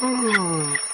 Oh.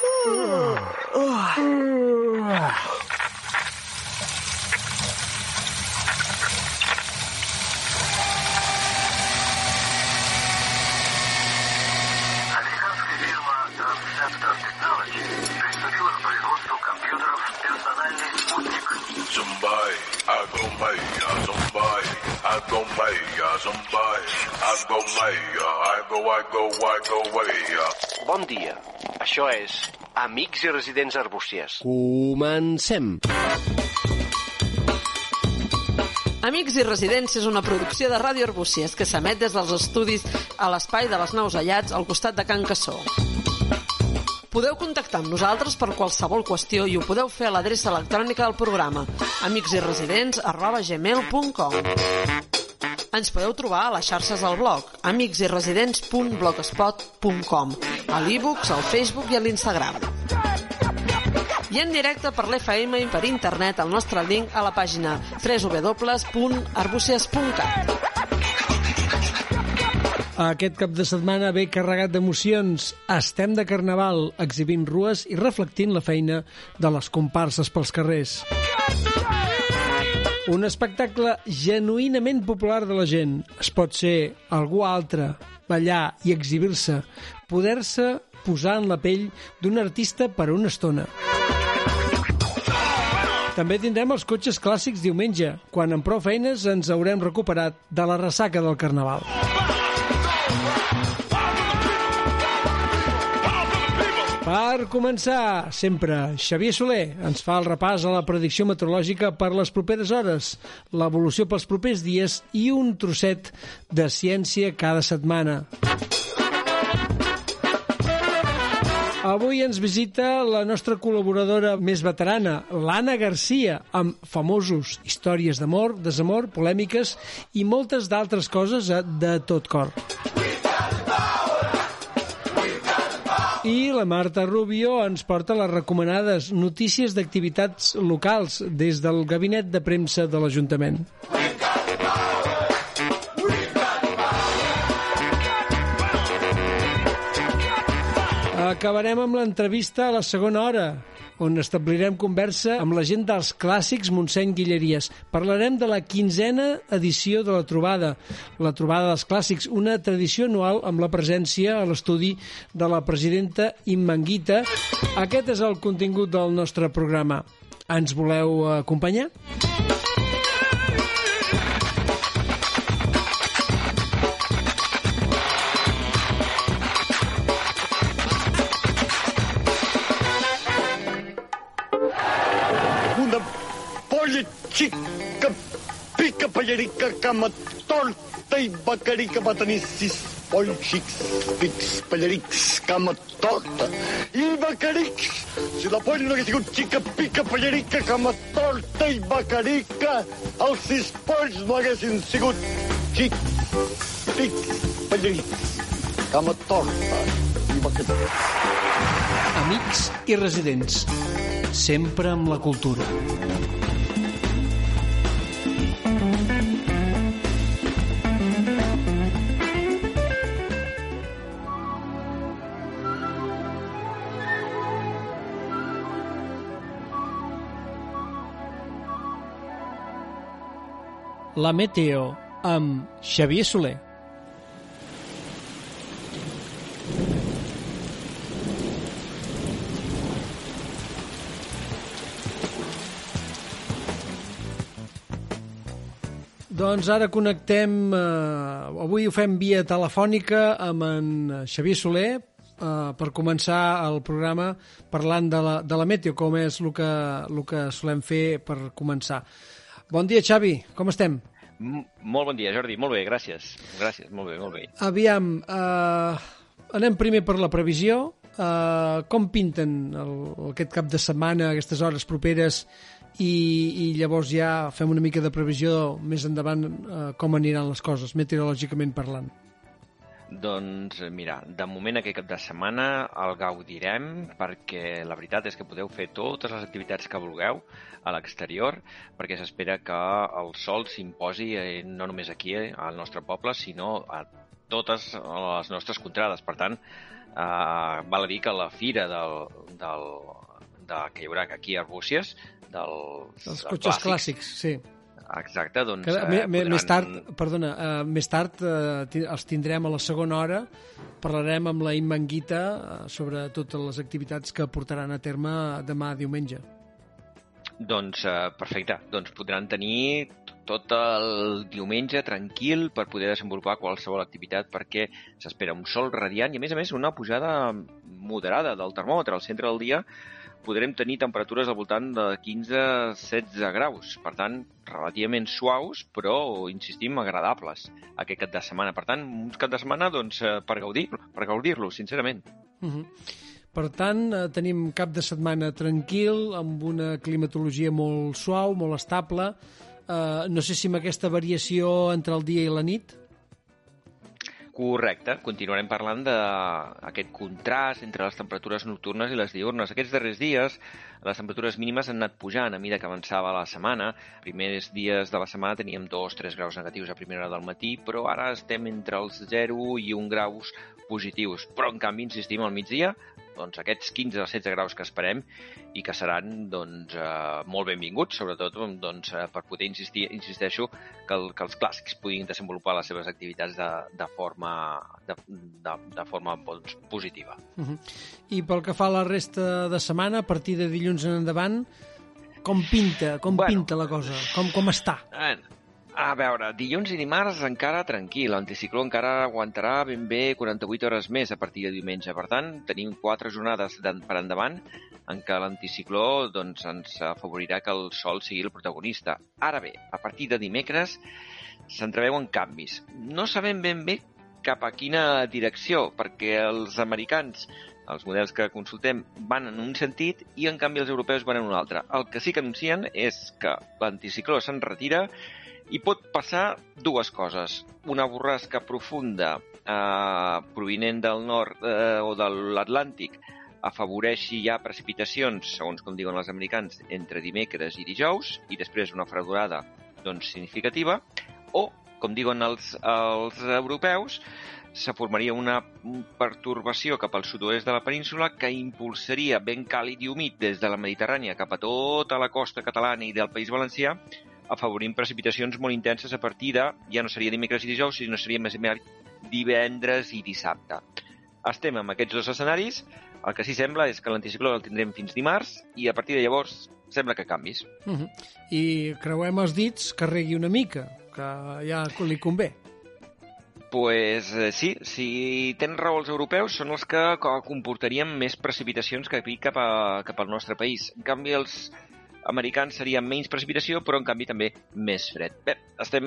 Això és Amics i Residents Arbúcies. Comencem. Amics i Residents és una producció de Ràdio Arbúcies que s'emet des dels estudis a l'espai de les Naus Allats al costat de Can Cassó. Podeu contactar amb nosaltres per qualsevol qüestió i ho podeu fer a l'adreça electrònica del programa amicsirresidents arroba gmail.com Ens podeu trobar a les xarxes del blog amicsirresidents.blogspot.com a l'e-books, al Facebook i a l'Instagram. I en directe per l'FM i per internet al nostre link a la pàgina www.arbuces.cat. Aquest cap de setmana ve carregat d'emocions. Estem de carnaval, exhibint rues i reflectint la feina de les comparses pels carrers. Un espectacle genuïnament popular de la gent. Es pot ser algú altre, ballar i exhibir-se, poder-se posar en la pell d'un artista per una estona. També tindrem els cotxes clàssics diumenge, quan amb prou feines ens haurem recuperat de la ressaca del Carnaval. Per començar, sempre, Xavier Soler ens fa el repàs a la predicció meteorològica per les properes hores, l'evolució pels propers dies i un trosset de ciència cada setmana. Avui ens visita la nostra col·laboradora més veterana, l'Anna Garcia, amb famosos històries d'amor, desamor, polèmiques i moltes d'altres coses a de tot cor. I la Marta Rubio ens porta les recomanades notícies d'activitats locals des del gabinet de premsa de l'Ajuntament. Acabarem amb l'entrevista a la segona hora, on establirem conversa amb la gent dels clàssics Montseny Guilleries. Parlarem de la quinzena edició de la trobada, la trobada dels clàssics, una tradició anual amb la presència a l'estudi de la presidenta Immanguita. Aquest és el contingut del nostre programa. Ens voleu acompanyar? Becarica va tenir sis polls xics, pics, pallerics, cama torta i becarics. Si la polla hagués sigut xica, pica, pallerica, cama torta i becarica, els sis polls no haguessin sigut xics, pics, pallerics, cama torta i becarica. Amics i residents, sempre amb la cultura. La Meteo amb Xavier Soler. Doncs ara connectem, eh, avui ho fem via telefònica amb en Xavier Soler eh, per començar el programa parlant de la, de la meteo, com és el que, el que solem fer per començar. Bon dia, Xavi, com estem? Molt bon dia, Jordi. Molt bé, gràcies. Gràcies, molt bé, molt bé. Aviam, uh, anem primer per la previsió. Uh, com pinten el, aquest cap de setmana, aquestes hores properes, i, i llavors ja fem una mica de previsió més endavant uh, com aniran les coses, meteorològicament parlant. Doncs mira, de moment aquest cap de setmana el gaudirem perquè la veritat és que podeu fer totes les activitats que vulgueu a l'exterior perquè s'espera que el sol s'imposi eh, no només aquí eh, al nostre poble sinó a totes les nostres contrades. Per tant, eh, val a dir que la fira del, del, de, que hi haurà aquí a Arbúcies dels, Els cotxes clàssics, sí. Exacte, doncs... Que, eh, podran- Més tard, perdona, uh, més tard ti- els tindrem a la segona hora, parlarem amb la Immanguita uh, sobre totes les activitats que portaran a terme demà diumenge. Doncs eh, perfecte, doncs podran tenir tot el diumenge tranquil per poder desenvolupar qualsevol activitat perquè s'espera un sol radiant i a més a més una pujada moderada del termòmetre al centre del dia podrem tenir temperatures al voltant de 15-16 graus, per tant, relativament suaus, però, insistim, agradables aquest cap de setmana. Per tant, un cap de setmana doncs, eh, per gaudir-lo, per gaudir-lo, sincerament. Uh -huh. Per tant, eh, tenim cap de setmana tranquil, amb una climatologia molt suau, molt estable. Eh, no sé si amb aquesta variació entre el dia i la nit. Correcte, continuarem parlant d'aquest contrast entre les temperatures nocturnes i les diurnes. Aquests darrers dies les temperatures mínimes han anat pujant a mida que avançava la setmana. Primers dies de la setmana teníem 2-3 graus negatius a primera hora del matí, però ara estem entre els 0 i 1 graus positius. Però, en canvi, insistim, al migdia, doncs aquests 15 o 16 graus que esperem i que seran doncs, eh, molt benvinguts, sobretot doncs, eh, per poder insistir, insisteixo, que, el, que els clàssics puguin desenvolupar les seves activitats de, de forma, de, de, de forma doncs, positiva. Uh -huh. I pel que fa a la resta de setmana, a partir de dilluns en endavant, com pinta, com Bueno. pinta la cosa? Com, com està? Eh, A veure, dilluns i dimarts encara tranquil, l'anticicló encara aguantarà ben bé 48 hores més a partir de diumenge. Per tant, tenim quatre jornades per endavant en què l'anticicló doncs, ens afavorirà que el sol sigui el protagonista. Ara bé, a partir de dimecres s'entreveuen canvis. No sabem ben bé cap a quina direcció, perquè els americans, els models que consultem, van en un sentit i, en canvi, els europeus van en un altre. El que sí que anuncien és que l'anticicló se'n retira i pot passar dues coses. Una borrasca profunda eh, provinent del nord eh, o de l'Atlàntic afavoreixi ja precipitacions, segons com diuen els americans, entre dimecres i dijous, i després una fredurada doncs, significativa, o, com diuen els, els europeus, se formaria una pertorbació cap al sud-oest de la península que impulsaria vent càlid i humit des de la Mediterrània cap a tota la costa catalana i del País Valencià, afavorint precipitacions molt intenses a partir de, ja no seria dimecres i dijous, sinó seria més aviat divendres i dissabte. Estem amb aquests dos escenaris, el que sí sembla és que l'anticicló el tindrem fins dimarts i a partir de llavors sembla que canvis. Uh -huh. I creuem els dits que regui una mica, que ja li convé. Pues eh, sí, si tenen raó els europeus, són els que co- comportarien més precipitacions que aquí cap, a, cap al nostre país. En canvi, els americans serien menys precipitació, però en canvi també més fred. Bé, estem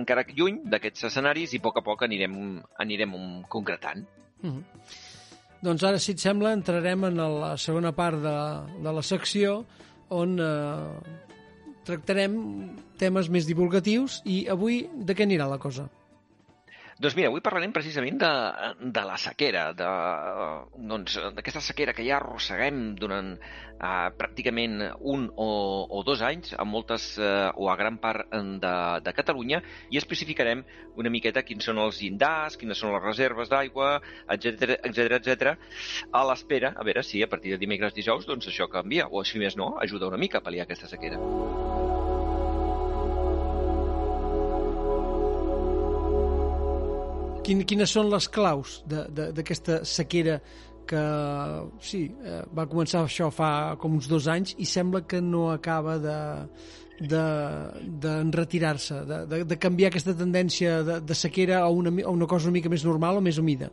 encara lluny d'aquests escenaris i a poc a poc anirem, anirem concretant. Uh -huh. Doncs ara, si et sembla, entrarem en la segona part de, de la secció on eh, tractarem temes més divulgatius i avui de què anirà la cosa? Doncs mira, avui parlarem precisament de, de la sequera, de, doncs, d'aquesta sequera que ja arrosseguem durant eh, pràcticament un o, o dos anys a moltes eh, o a gran part de, de Catalunya i especificarem una miqueta quins són els llindars, quines són les reserves d'aigua, etc etc etc. a l'espera, a veure si a partir de dimecres dijous doncs això canvia, o si més no, ajuda una mica a pal·liar aquesta sequera. Quin, quines són les claus de- de- d'aquesta sequera que sí, eh, va començar això fa com uns dos anys i sembla que no acaba de d'enretirar-se, de, de, de, de canviar aquesta tendència de, de sequera a una, a una cosa una mica més normal o més humida.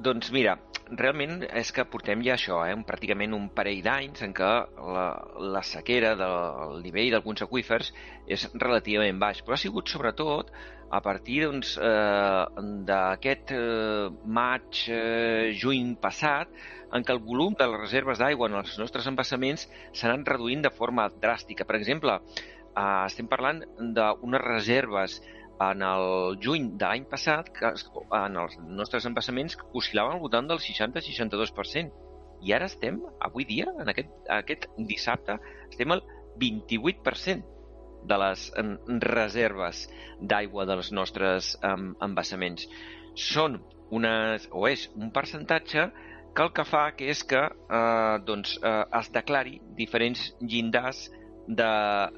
Doncs mira, realment és que portem ja això, eh, pràcticament un parell d'anys en què la, la sequera del nivell d'alguns aquífers és relativament baix, però ha sigut sobretot a partir doncs, eh, d'aquest eh, maig, eh, juny passat, en què el volum de les reserves d'aigua en els nostres embassaments s'han reduint de forma dràstica. Per exemple, eh, estem parlant d'unes reserves en el juny de l'any passat, que en els nostres embassaments oscil·laven al voltant del 60-62%. I ara estem, avui dia, en aquest, aquest dissabte, estem al 28% de les reserves d'aigua dels nostres embassaments. Són unes, o és un percentatge que el que fa que és que eh, doncs, eh, es declari diferents llindars de,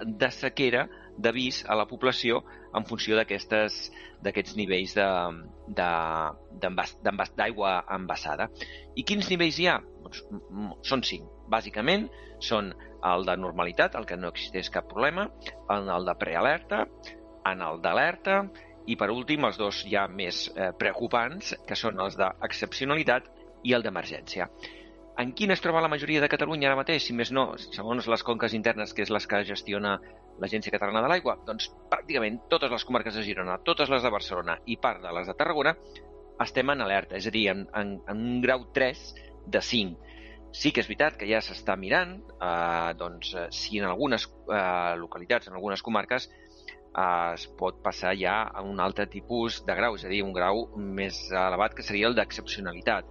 de sequera d'avís a la població en funció d'aquests nivells d'aigua envasada. I quins nivells hi ha? Doncs, són cinc. Bàsicament, són el de normalitat, el que no existeix cap problema, en el de prealerta, en el d'alerta i, per últim, els dos ja més eh, preocupants, que són els d'excepcionalitat i el d'emergència. En quin es troba la majoria de Catalunya ara mateix, si més no, segons les conques internes, que és les que gestiona l'Agència Catalana de l'Aigua? Doncs pràcticament totes les comarques de Girona, totes les de Barcelona i part de les de Tarragona estem en alerta, és a dir, en, en, en un grau 3 de 5. Sí que és veritat que ja s'està mirant eh, doncs, eh, si en algunes eh, localitats, en algunes comarques, eh, es pot passar ja a un altre tipus de grau, és a dir, un grau més elevat que seria el d'excepcionalitat.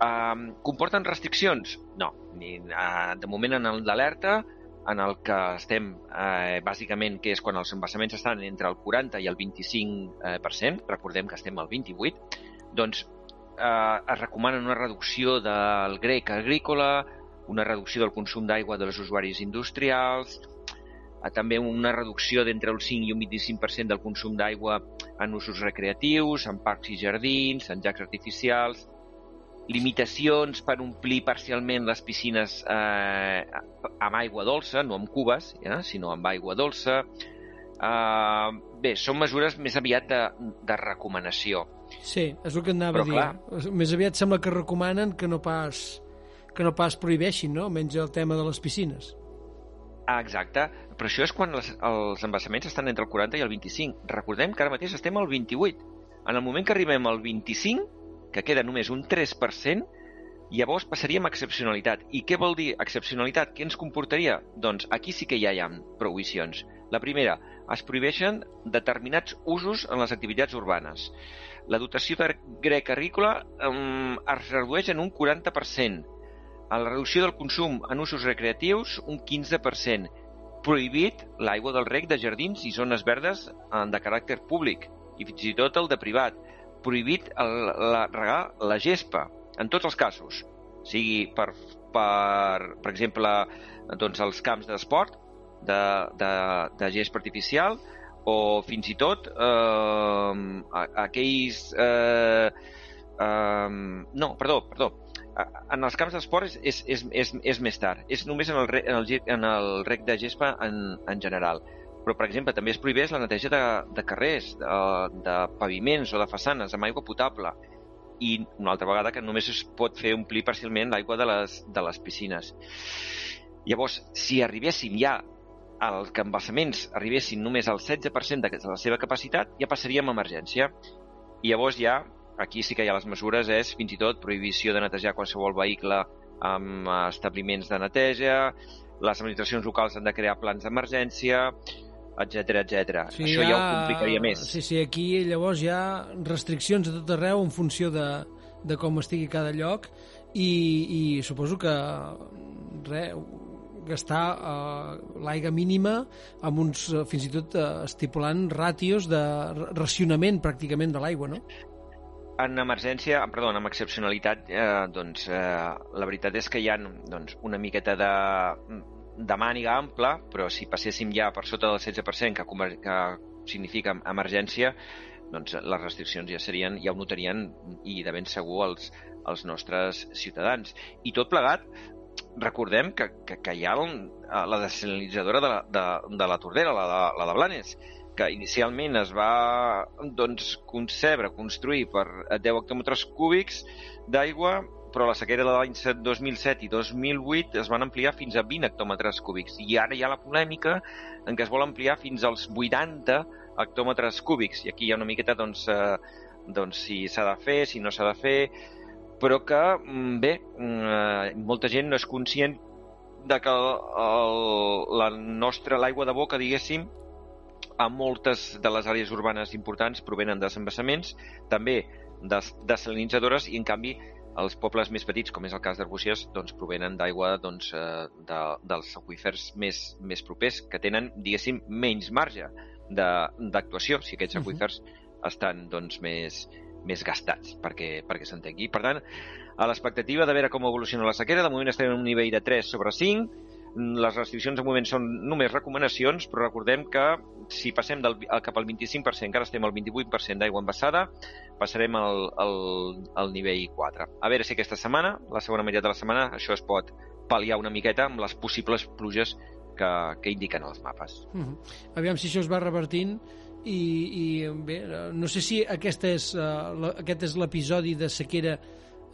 Eh, comporten restriccions? No. Ni, eh, de moment en el d'alerta en el que estem, eh, bàsicament, que és quan els embassaments estan entre el 40 i el 25%, eh, recordem que estem al 28%, doncs eh, es recomana una reducció del grec agrícola, una reducció del consum d'aigua dels usuaris industrials, eh, també una reducció d'entre el 5 i un 25% del consum d'aigua en usos recreatius, en parcs i jardins, en llacs artificials, limitacions per omplir parcialment les piscines eh, amb aigua dolça, no amb cubes, ja, sinó amb aigua dolça. Eh, bé, són mesures més aviat de, de recomanació. Sí, és el que anava Però, a dir. Clar, més aviat sembla que recomanen que no pas que no pas prohibeixin, no? Menys el tema de les piscines. Ah, exacte. Però això és quan els, els embassaments estan entre el 40 i el 25. Recordem que ara mateix estem al 28. En el moment que arribem al 25, que queda només un 3%, llavors passaríem a excepcionalitat. I què vol dir excepcionalitat? Què ens comportaria? Doncs aquí sí que ja hi ha prohibicions. La primera, es prohibeixen determinats usos en les activitats urbanes. La dotació de grec agrícola um, es redueix en un 40%. A la reducció del consum en usos recreatius, un 15%. Prohibit l'aigua del rec de jardins i zones verdes eh, de caràcter públic i fins i tot el de privat prohibit el, la, regar la gespa, en tots els casos, sigui per, per, per exemple, doncs els camps d'esport, de, de, de gespa artificial, o fins i tot eh, aquells... Eh, eh, no, perdó, perdó. En els camps d'esport és, és, és, és, és més tard. És només en el, en el, en el rec de gespa en, en general però, per exemple, també es prohibeix la neteja de, de carrers, de, de paviments o de façanes amb aigua potable i una altra vegada que només es pot fer omplir parcialment l'aigua de, les, de les piscines. Llavors, si arribéssim ja als que embassaments arribessin només al 16% de la seva capacitat, ja passaríem a emergència. I llavors ja, aquí sí que hi ha les mesures, és fins i tot prohibició de netejar qualsevol vehicle amb establiments de neteja, les administracions locals han de crear plans d'emergència, etc etc. Sí, Això ja, ja ho complicaria més. Sí, sí, aquí llavors hi ha restriccions a tot arreu en funció de, de com estigui cada lloc i, i suposo que re, gastar uh, l'aigua mínima amb uns, uh, fins i tot uh, estipulant ràtios de racionament pràcticament de l'aigua, no? En emergència, perdó, en excepcionalitat, eh, doncs eh, la veritat és que hi ha doncs, una miqueta de de màniga ampla, però si passéssim ja per sota del 16%, que, que significa emergència, doncs les restriccions ja serien, ja ho notarien i de ben segur els, els nostres ciutadans. I tot plegat, recordem que, que, que hi ha la desalinitzadora de de, de la Tordera, la de, la de Blanes, que inicialment es va doncs, concebre, construir per 10 hectòmetres cúbics d'aigua, però la sequera de l'any 2007 i 2008 es van ampliar fins a 20 hectòmetres cúbics. I ara hi ha la polèmica en què es vol ampliar fins als 80 hectòmetres cúbics. I aquí hi ha una miqueta, doncs, eh, doncs si s'ha de fer, si no s'ha de fer, però que, mm, bé, mm, eh, molta gent no és conscient de que el, la nostra, l'aigua de boca, diguéssim, a moltes de les àrees urbanes importants provenen de embassaments, també de desalinitzadores, i en canvi els pobles més petits, com és el cas d'Arbúcies, doncs, provenen d'aigua doncs, eh, de, dels aqüífers més, més propers, que tenen, diguéssim, menys marge d'actuació, si aquests aqüífers uh -huh. estan doncs, més, més gastats, perquè, perquè s'entengui. Per tant, a l'expectativa de veure com evoluciona la sequera, de moment estem en un nivell de 3 sobre 5, les restriccions de moment són només recomanacions, però recordem que si passem del, cap al 25%, encara estem al 28% d'aigua embassada, passarem al, al, al nivell 4. A veure si aquesta setmana, la segona meitat de la setmana, això es pot pal·liar una miqueta amb les possibles pluges que, que indiquen els mapes. Uh -huh. Aviam si això es va revertint i, i bé, no sé si aquesta és, uh, aquest és l'episodi de sequera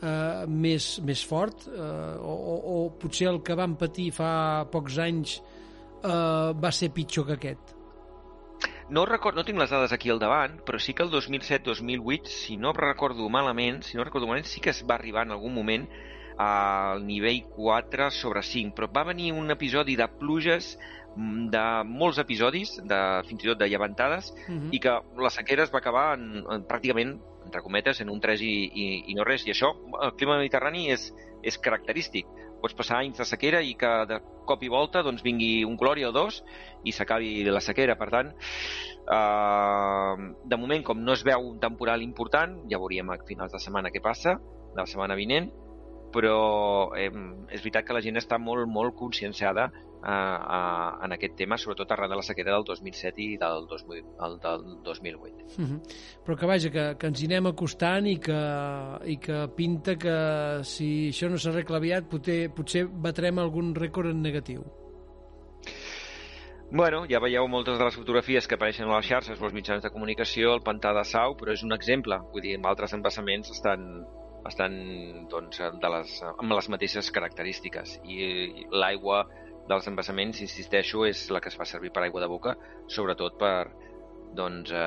eh, més, més fort eh, o, o, o potser el que vam patir fa pocs anys eh, va ser pitjor que aquest? No, record, no tinc les dades aquí al davant, però sí que el 2007-2008, si no recordo malament, si no recordo malament, sí que es va arribar en algun moment al nivell 4 sobre 5, però va venir un episodi de pluges mm, de molts episodis, de, fins i tot de llevantades, uh -huh. i que la sequera es va acabar en, en, pràcticament entre cometes, en un 3 i, i, i no res. I això, el clima mediterrani és, és característic. Pots passar anys de sequera i que de cop i volta doncs, vingui un clori o dos i s'acabi la sequera. Per tant, eh, de moment, com no es veu un temporal important, ja veuríem a finals de setmana què passa, de la setmana vinent, però eh, és veritat que la gent està molt, molt conscienciada eh, eh, en aquest tema, sobretot arran de la sequera del 2007 i del, 2000, el, del 2008. Uh -huh. Però que vaja, que, que ens hi anem acostant i que, i que pinta que si això no s'arregla aviat potser, potser batrem algun rècord en negatiu. Bueno, ja veieu moltes de les fotografies que apareixen a les xarxes o als mitjans de comunicació, el pantà de Sau, però és un exemple. Vull dir, altres embassaments estan, estan doncs, de les, amb les mateixes característiques i l'aigua dels embassaments, insisteixo, és la que es fa servir per aigua de boca, sobretot per doncs, eh,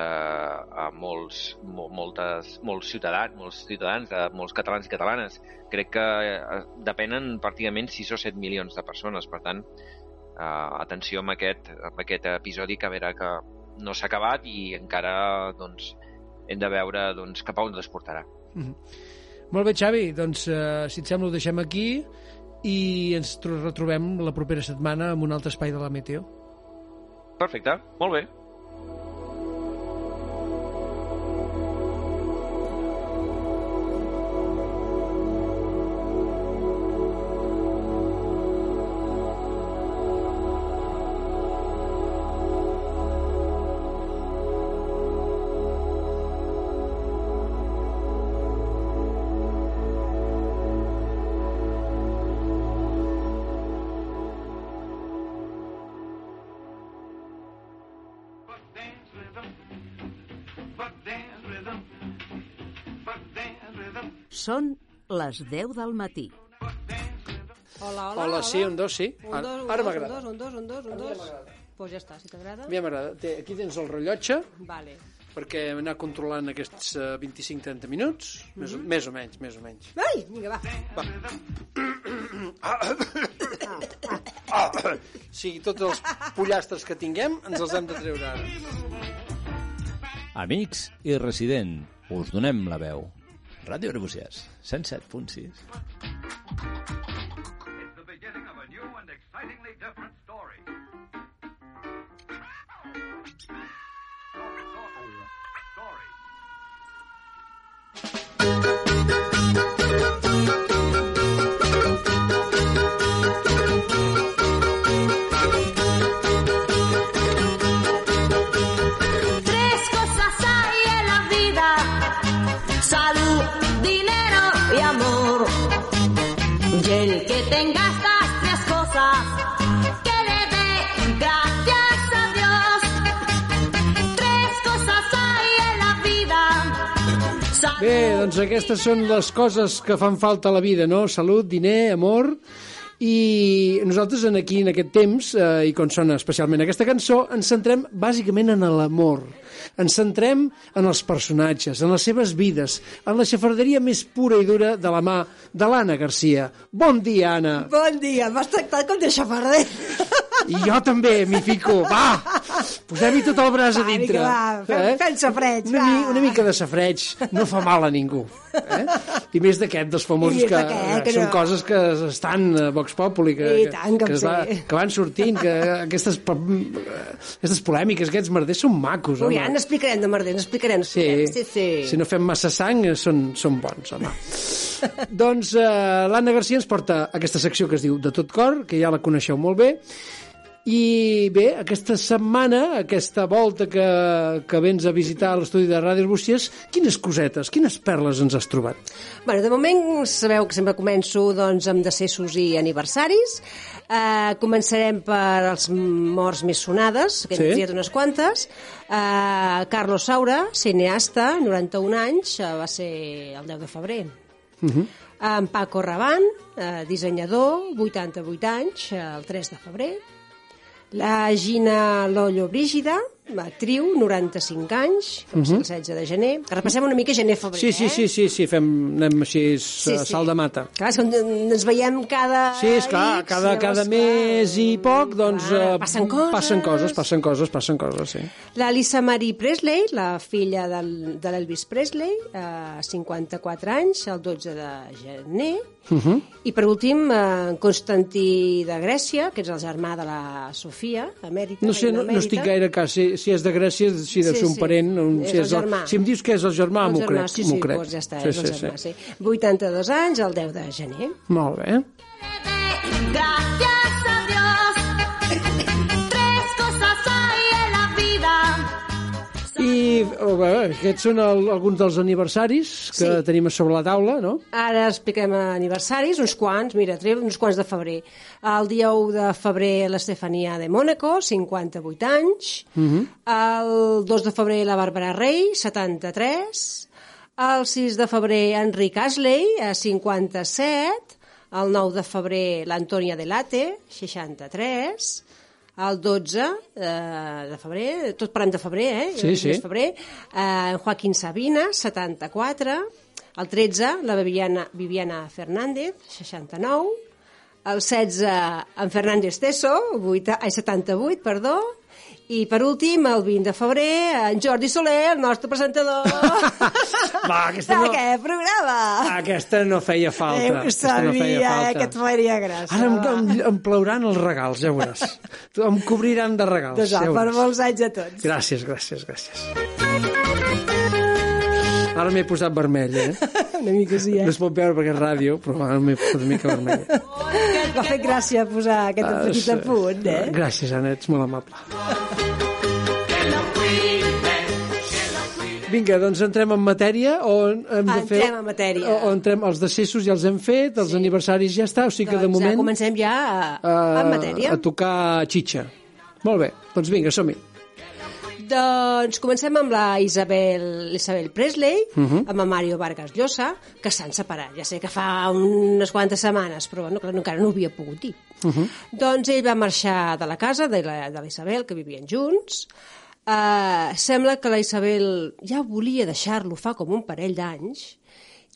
a molts, moltes, molts ciutadans, molts ciutadans, de molts catalans i catalanes. Crec que eh, depenen pràcticament 6 o 7 milions de persones. Per tant, eh, atenció amb aquest, amb aquest episodi que a veure que no s'ha acabat i encara doncs, hem de veure doncs, cap a on es portarà. Mm -hmm. Molt bé, Xavi, doncs eh, si et sembla ho deixem aquí i ens retrobem la propera setmana en un altre espai de la Meteo. Perfecte, molt bé. Les 10 del matí. Hola, hola, Hola, sí, un dos, sí. Un, dos, un, Ara dos, m'agrada. un dos, un dos, un dos, un dos. Pues ja està, si t'agrada. A mi m'agrada. Aquí tens el rellotge Vale. perquè hem anat controlant aquests eh, 25-30 minuts, més, o, més o menys, més o menys. Ai, vinga, va. Sí, tots els pollastres que tinguem ens els hem de treure ara. Amics i resident, us donem la veu. Ràdio Arbúcies, 107.6. It's the beginning of a new and excitingly different Bé, doncs aquestes són les coses que fan falta a la vida, no? Salut, diner, amor... I nosaltres en aquí, en aquest temps, eh, i quan sona especialment aquesta cançó, ens centrem bàsicament en l'amor. Ens centrem en els personatges, en les seves vides, en la xafarderia més pura i dura de la mà de l'Anna Garcia. Bon dia, Anna! Bon dia, m'has tractat com de xafarder. I jo també m'hi fico. Va, posem-hi tot el braç a dintre. va, fem- fem safreig, una, va. mi, una mica de safreig no fa mal a ningú. Eh? I més d'aquest, dels famosos que, que són no. coses que estan a Vox Populi, que, I tant que que, va, que van sortint, que aquestes, po- aquestes polèmiques, aquests merders són macos, Ui, home. ja n'explicarem de merder, n'explicarem. Sí, sí, sí. si no fem massa sang eh, són, són bons, home. doncs eh, l'Anna Garcia ens porta aquesta secció que es diu De tot cor, que ja la coneixeu molt bé, i bé, aquesta setmana, aquesta volta que, que vens a visitar l'estudi de Ràdio Arbúcies, quines cosetes, quines perles ens has trobat? Bueno, de moment sabeu que sempre començo doncs, amb decessos i aniversaris. Uh, començarem per els morts més sonades, que Sí. hem triat unes quantes. Uh, Carlos Saura, cineasta, 91 anys, uh, va ser el 10 de febrer. Uh -huh. En Paco Rabanne, uh, dissenyador, 88 anys, el 3 de febrer. La Gina Lollo Brígida, actriu, 95 anys, que va ser el 16 de gener. Repassem una mica gener-febrer, Sí, sí, eh? sí, sí, sí fem, anem així, sí, Sí, sí. sí. salt de mata. Clar, és que ens veiem cada... Sí, és clar, X, cada, llavors, cada clar, mes i poc, doncs... clar, eh, passen coses. Passen coses, passen coses, passen coses, sí. La Lisa Marie Presley, la filla del, de l'Elvis Presley, eh, 54 anys, el 12 de gener. Uh -huh. I per últim, eh, Constantí de Grècia, que és el germà de la Sofia, emèrita. No sé, no, no estic gaire cas. Si, si és de Grècia, si deu Sí, ser un sí. parent. Un, És si, el és el, germà. si em dius que és el germà, El m'ho crec. Sí, sí, crec. doncs ja està, sí, és el sí, germà, sí. sí. 82 anys, el 10 de gener. Molt bé. Gracias I oh, bé, aquests són el, alguns dels aniversaris que Sí. tenim a sobre la taula, no? Ara expliquem aniversaris, uns quants, mira, treu uns quants de febrer. El dia 1 de febrer l'Estefania de Mònaco, 58 anys. Uh -huh. El 2 de febrer la Bàrbara Rey, 73. El 6 de febrer Enric Asley, eh, 57. El 9 de febrer l'Antònia Delate, 63. El 12 eh, de febrer, tot parlem de febrer, eh? Sí, sí. de febrer. Eh, Joaquín Sabina, 74. El 13, la Viviana, Viviana Fernández, 69. El 16, en Fernández Teso, 8, ai, 78, perdó. I per últim, el 20 de febrer, en Jordi Soler, el nostre presentador Va, aquesta no, d'aquest programa. aquesta no feia falta. Eh, ho aquesta no feia sabia, eh, falta. que et faria gràcia. Ara em, va. em, em plauran els regals, ja veuràs. em cobriran de regals. Doncs va, ja per molts anys a tots. Gràcies, gràcies, gràcies. Ara m'he posat vermell, eh? Una mica sí, eh? No es pot veure perquè és ràdio, però ara m'he posat una mica vermell. M'ha fet gràcia posar aquest Ah, petit sí. apunt, eh? Gràcies, Anna, ets molt amable. Vinga, doncs entrem en matèria o hem de fer... Entrem en matèria. O, o entrem, els decessos ja els hem fet, els aniversaris ja està, o sigui que de Doncs, moment... ja comencem ja a, eh, en matèria. A tocar xitxa. Molt bé, doncs vinga, som-hi. Doncs comencem amb la Isabel, Isabel Presley, Mhm. amb en Mario Vargas Llosa, que s'han separat. Ja sé que fa unes quantes setmanes, però bueno, clar, encara no ho havia pogut dir. Uh -huh. Doncs ell va marxar de la casa de la, de la Isabel, que vivien junts. Uh, sembla que la Isabel ja volia deixar-lo fa com un parell d'anys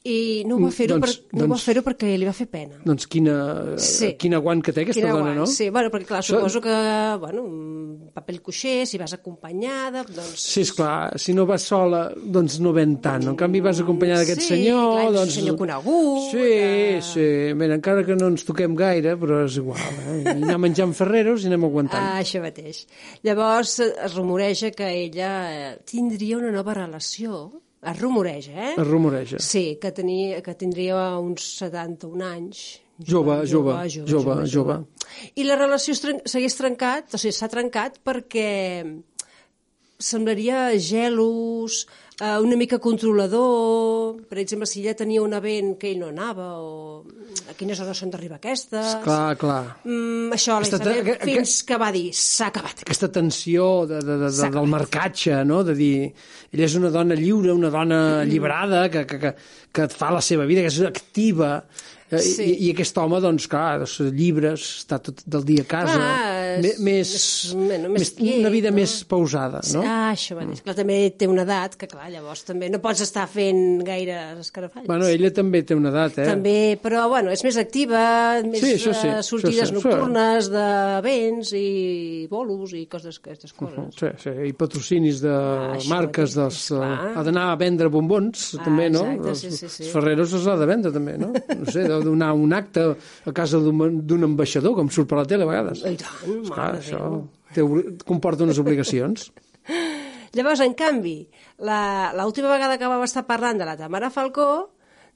i no va Mm, fer-ho doncs- per, no doncs- fer perquè li va fer pena. Doncs quina, Sí. quin aguant que té aquesta Quina dona, guai, no? Sí, bueno, perquè clar, suposo que, bueno, un paper cuixer, si vas acompanyada, doncs... Sí, esclar, si no vas sola, doncs no ven tant. En canvi, vas acompanyada d'aquest Sí, senyor... clar, doncs... senyor conegut, Sí, que- sí. Bé, encara que no ens toquem gaire, però és igual. Eh? I anar menjant ferreros i anem aguantant. Ah, això mateix. Llavors eh, es rumoreja que ella eh, tindria una nova relació. Es rumoreja, eh? Es rumoreja. Sí, que, tenia, que tindria uns 71 anys. Jove, jove, jove, jove. I la relació es tren segueix trencat, o sigui, s'ha trencat perquè semblaria gelos, eh, una mica controlador, per exemple, si ella tenia un event que ell no anava, o a quines hores són d'arribar aquestes... Clar, clar. Mm, això, la Isabel, fins que va dir, s'ha acabat. aquesta tensió de, de, de, de, del marcatge, no? de dir, ella és una dona lliure, una dona alliberada, que, que, que, que fa la seva vida, que és activa, eh, Sí. i, i aquest home, doncs, clar, doncs, llibres, està tot del dia a casa, Ah, més, és- bueno, més més, quiet, una vida no? més pausada, no? Ah, això dir. Clar, també té una edat que, clar, llavors també no pots estar fent gaire escarafalls. Bueno, ella també té una edat, eh? També, però bueno, és més activa, més Sí, això sí, eh, això sortides sí, això. nocturnes d'events i bolos i coses, aquestes coses. Sí, sí, i patrocinis de això marques, mateix, dels, eh, clar. ha d'anar a vendre bombons, Ah, també, no? exacte, Els, sí, sí, sí. els Ferreros els ha de vendre, també, no? No sé, deu donar un acte a casa d'un d'un ambaixador, com surt per la tele a vegades. I tant, Clar, mare de això té, comporta unes obligacions. Llavors, en canvi, la- l'última vegada que vam estar parlant de la Tamara Falcó,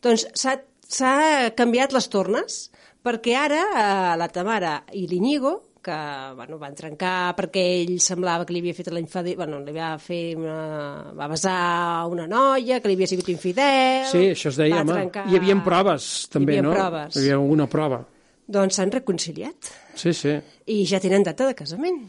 doncs s'ha canviat les tornes, perquè ara eh, la Tamara i l'Iñigo, que bueno, van trencar perquè ell semblava que li havia fet la infidel... Bueno, li va fer una... va besar una noia, que li havia sigut infidel... Sí, això es deia, home. trencar- Hi havia proves, també, havia no? proves. Hi havia alguna prova. Doncs s'han reconciliat Sí, sí. i ja tenen data de casament.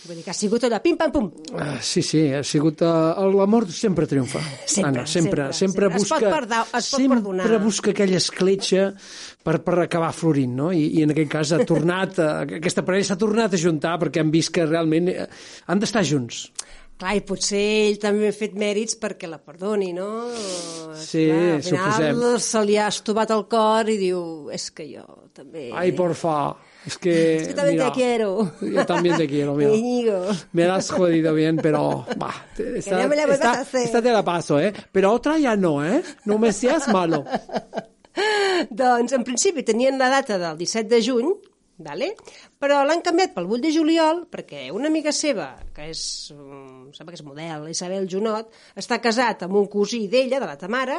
Vull dir que ha sigut allò, pim-pam-pum. Ah, sí, sí, ha sigut... Uh, L'amor sempre triomfa. Sempre, Anna, sempre, sempre, sempre, sempre. Es pot busca... perda- es pot sempre perdonar. busca aquella escletxa per, per acabar florint, no? I, I en aquest cas ha tornat... A, aquesta parella s'ha tornat a juntar perquè han vist que realment eh, han d'estar junts. Clar, i potser ell també ha fet mèrits perquè la perdoni, no? Sí, Clar, al final suposem. se li ha estovat el cor i diu, és que jo també... Ai, porfa, es que... Es que también mira, te quiero. Yo también te quiero, mira. Me la has jodido bien, pero... Va, esta, ya me la esta- a hacer. esta te la paso, ¿eh? Pero otra ya no, ¿eh? No me seas malo. Doncs, en principi, tenien la data del 17 de juny, vale? però l'han canviat pel 8 de juliol perquè una amiga seva, que és, um, sembla que és model, Isabel Junot, està casat amb un cosí d'ella, de la Tamara,